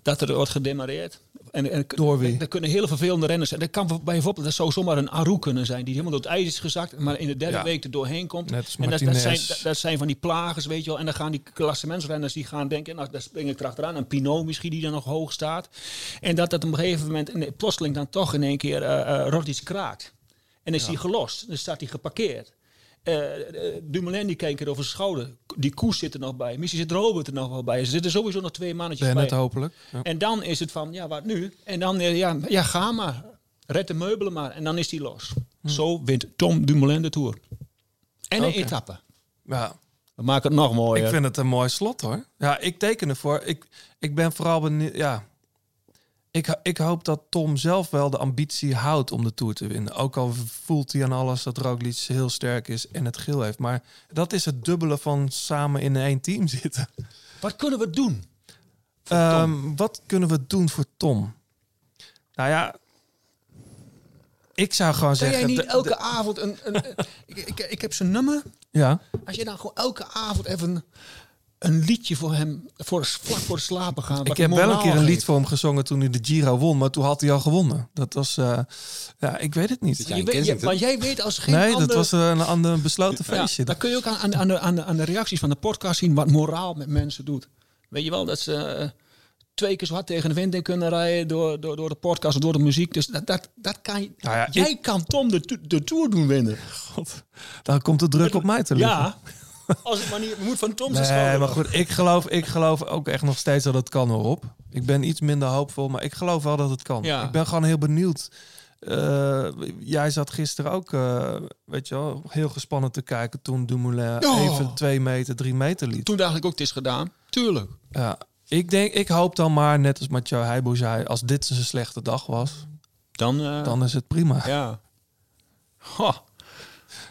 dat er wordt gedemareerd. En, en Door wie? Er kunnen hele vervelende renners zijn. Dat kan bijvoorbeeld, dat zou zomaar een Aru kunnen zijn, die helemaal door het ijs is gezakt, maar in de derde Ja. week er doorheen komt. Net en dat, zijn, dat, dat zijn van die plagers, weet je wel. En dan gaan die klassementsrenners die gaan denken, nou, daar spring ik erachteraan. Een Pinot misschien die dan nog hoog staat. En dat dat op een gegeven moment, nee, plotseling dan toch in één keer uh, uh, Roglic kraakt. En is hij gelost. Dan staat hij geparkeerd. Uh, Dumoulin die kijkt er over zijn schouder. Die koers zit er nog bij. Misschien zit Robert er nog wel bij. Er zitten sowieso nog twee mannetjes Bennett bij. hopelijk. Ja. En dan is het van, ja, wat nu? En dan, eh, ja, ja ga maar. Red de meubelen maar. En dan is hij los. Zo wint Tom Dumoulin de Tour. En een etappe. Ja, We maken het nog mooier. ik vind het een mooi slot hoor. Ja, ik teken ervoor. Ik, ik ben vooral benieuwd. Ja, ik, ik hoop dat Tom zelf wel de ambitie houdt om de Tour te winnen. Ook al voelt hij aan alles dat Roglic heel sterk is en het geel heeft. Maar dat is het dubbele van samen in één team zitten. Wat kunnen we doen? Ehm, wat kunnen we doen voor Tom? Nou ja, ik zou gewoon Kan zeggen... jij niet elke de- avond een... een, een- ik, ik, ik heb zijn nummer. ja, Als je dan gewoon elke avond even een liedje voor hem... Voor, vlak voor het slapen gaan. ik heb wel een keer een lied voor hem gezongen toen hij de Giro won. Maar toen had hij al gewonnen. Dat was... eh, ja, ik weet het niet. Zit jij Je weet, je, Kensington? want jij weet als geen nee, ander... dat was een ander besloten Ja, feestje. dan kun je ook aan, aan, aan, de, aan, de, aan de reacties van de podcast zien wat moraal met mensen doet. Weet je wel, dat ze eh, twee keer zo hard tegen de wind in kunnen rijden door, door, door de podcast of door de muziek. Dus dat, dat, dat kan je. Nou ja, jij kan Tom de, to- de Tour doen winnen. God, dan komt de druk op mij te liggen. Ja, als het maar niet moet van Tom zijn Nee, schouder. maar goed, ik geloof, ik geloof ook echt nog steeds dat het kan erop. Ik ben iets minder hoopvol, maar ik geloof wel dat het kan. Ja. Ik ben gewoon heel benieuwd. Eh, jij zat gisteren ook, eh, weet je wel, heel gespannen te kijken toen Dumoulin Oh. even twee meter, drie meter liet. Toen dacht ik ook, het is gedaan. Tuurlijk. Ja, ik denk, ik hoop dan maar, net als Mathieu Heijboer zei, als dit een slechte dag was, Dan, eh, dan is het prima. ja.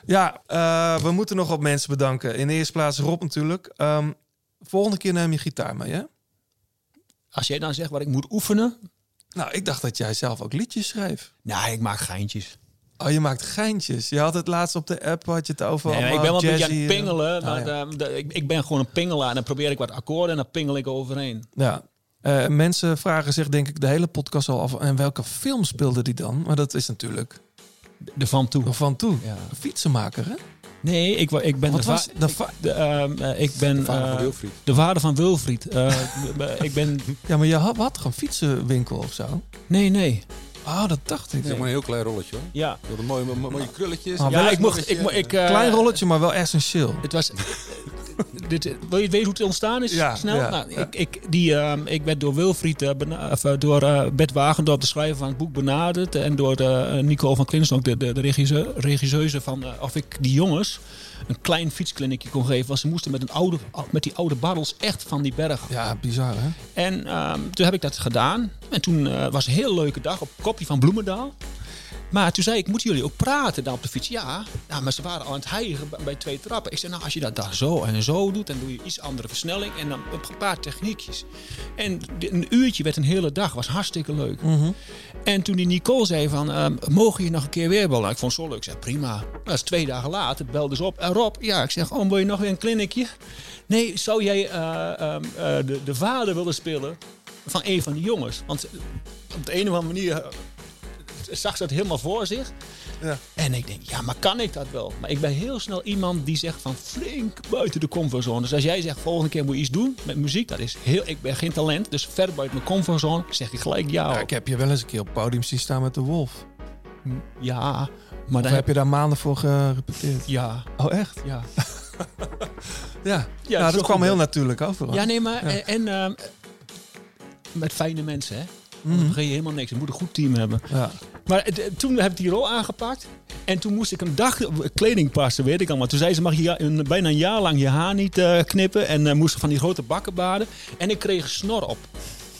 Ja, eh, we moeten nog wat mensen bedanken. In de eerste plaats Rob natuurlijk. Ehm, volgende keer neem je gitaar mee, hè? Als jij dan zegt wat ik moet oefenen. Nou, ik dacht dat jij zelf ook liedjes schreef. Nou, ik maak geintjes. Oh, je maakt geintjes. Je had het laatst op de app, had je het over. Nee, ik ben wel een beetje aan het pingelen. ah, ja. eh, de- ik, ik ben gewoon een pingelaar. En dan probeer ik wat akkoorden en dan pingel ik overheen. Ja. Eh, mensen vragen zich denk ik de hele podcast al af. En welke film speelde die dan? Maar dat is natuurlijk De van toe. nog van toe. Ja. Een fietsenmaker, hè? Nee, ik, ik ben Wat de, was va- de va- de, ehm, eh, ik ben De vader van eh, Wilfried. de vader van Wilfried. Eh, ik ben Ja, maar je had wat? Gewoon fietsenwinkel of zo? nee, nee. Oh, dat dacht ik. Het is maar een heel klein rolletje hoor. Ja, Je had een mooie, mooie, krulletjes. Ah, ja ik mocht. Ik, mo- ik, eh, Klein rolletje, maar wel essentieel. Het was. dit, wil je weten hoe het ontstaan is? Ja, Snel? ja, nou, ja. Ik, ik, die, ehm, ik werd door Wilfried, eh, of, eh, door eh, Bert Wagendorp, de schrijver van het boek, benaderd. En door Nicole van Klinsdonk, de, de, de regisseur, regisseuse, van of ik die jongens een klein fietskliniekje kon geven. Want ze moesten met, een oude, met die oude barrels echt van die berg. Ja, bizar hè? En ehm, toen heb ik dat gedaan. En toen was een heel leuke dag op kopje van Bloemendaal. Maar toen zei ik, moeten jullie ook praten dan op de fiets? Ja, nou, maar ze waren al aan het hijgen bij- twee trappen. Ik zei, nou, als je dat dan zo en zo doet, dan doe je iets andere versnelling. En dan een paar techniekjes. En een uurtje werd een hele dag, was hartstikke leuk. En toen die Nicole zei van, ehm, mogen je nog een keer weer bellen? Ik vond het zo leuk. Ik zei, prima. Dat is twee dagen later, belde ze op. En Rob, ja, ik zeg, oh, wil je nog weer een kliniekje? Nee, zou jij eh, ehm, eh, de, de vader willen spelen van een van die jongens? Want op de een of andere manier zag ze dat helemaal voor zich. Ja. En ik denk, ja, maar kan ik dat wel? Maar ik ben heel snel iemand die zegt van flink buiten de comfortzone. Dus als jij zegt, volgende keer moet je iets doen met muziek, dat is heel, ik ben geen talent, dus ver buiten mijn comfortzone, zeg ik gelijk ja. Ik heb je wel eens een keer op het podium zien staan met de Wolf. Ja, maar dan heb je daar maanden voor gerepeteerd? Ja, Oh, echt? ja. Ja. Ja, nou, dat kwam heel natuurlijk over. hoor. Ja, nee, maar Ja. en, en, ehm, met fijne mensen, hè? Mhm. Dan vergeet je helemaal niks. Je moet een goed team hebben. Ja. Maar eh, toen heb ik die rol aangepakt. En toen moest ik een dag kleding passen, weet ik al. Maar toen zei ze, mag je een, bijna een jaar lang je haar niet eh, knippen. En eh moest van die grote bakkenbaarden. En ik kreeg een snor op.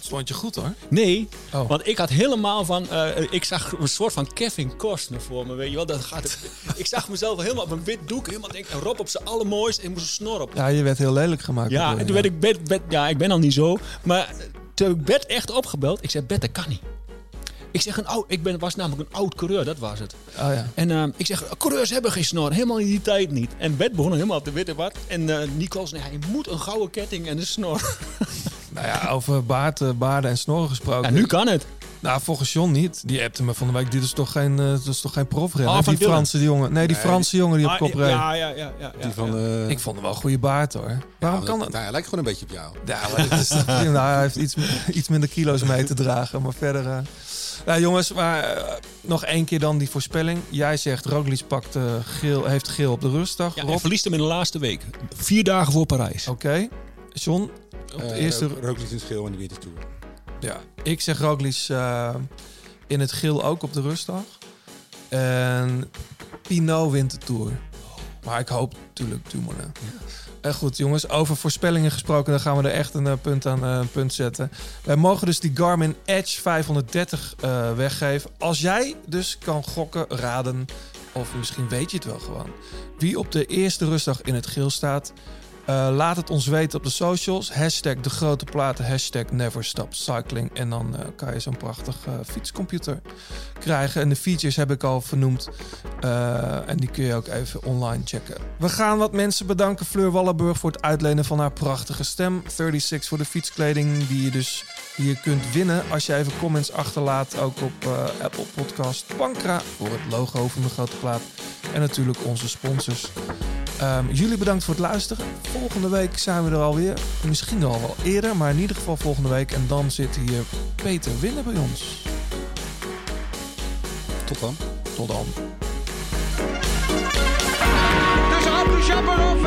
Stond je goed hoor. Nee, Oh. want ik had helemaal van... eh, ik zag een soort van Kevin Costner voor me, weet je wel. Dat gaat ik zag mezelf helemaal op een wit doek. Helemaal denk, en Rob op zijn allermooist. En ik moest een snor op. Ja, je werd heel lelijk gemaakt. Ja, en toen werd ik Bert- ja, ik ben al niet zo. Maar toen heb ik Bert echt opgebeld. Ik zei, Bert, dat kan niet. Ik zeg, een oud, ik ben, was namelijk een oud coureur, dat was het. Oh ja. En ehm, ik zeg, coureurs hebben geen snor, helemaal in die tijd niet. En Bert begon helemaal op de witte wat. En Nico zei, hij moet een gouden ketting en een snor. Nou ja, over baard, eh, baarden en snorren gesproken. Ja, nu kan het. Nou, volgens John niet. Die appte me van de week. Dit is toch geen, eh, dit is toch geen profrenner? Oh, die Dylan. Franse die jongen. Nee, die Nee, Franse jongen die op Ah, kop reed. ja, ja, ja, ja, ja, Die van... ja. eh, Ik vond hem wel een goede baard hoor. Waarom ja, kan dat? dat? Hij lijkt gewoon een beetje op jou. Ja, is nou, hij heeft iets, iets minder kilo's mee te dragen. Maar verder... eh, Ja, jongens, maar nog één keer dan die voorspelling. Jij zegt Roglic pakt, eh, geel, heeft geel op de rustdag. Ja, Rob, hij verliest hem in de laatste week. Vier dagen voor Parijs. oké. John, op de Eh, eerste... Ro- Roglic in het geel en die witte tour. Ja, ik zeg Roglic eh, in het geel ook op de rustdag. En Pinot wint de Tour. Maar ik hoop natuurlijk Dumoulin. En goed, jongens, over voorspellingen gesproken, dan gaan we er echt een eh, punt aan eh, een punt zetten. Wij mogen dus die Garmin Edge 530 eh, weggeven. Als jij dus kan gokken, raden, of misschien weet je het wel gewoon, wie op de eerste rustdag in het geel staat, eh, laat het ons weten op de socials. Hashtag de grote platen, hashtag never stop cycling. En dan eh, kan je zo'n prachtig eh, fietscomputer krijgen. En de features heb ik al vernoemd. En die kun je ook even online checken. We gaan wat mensen bedanken. Fleur Wallenburg voor het uitlenen van haar prachtige stem. 36 voor de fietskleding die je dus hier kunt winnen. Als je even comments achterlaat. Ook op eh, Apple Podcast. Pankra voor het logo van de grote plaat. En natuurlijk onze sponsors. Ehm, jullie bedankt voor het luisteren. Volgende week zijn we er alweer. Misschien al wel eerder, maar in ieder geval volgende week. En dan zit hier Peter Winnen bij ons. Tot dan. Tot dan. Dus Abou Chaparov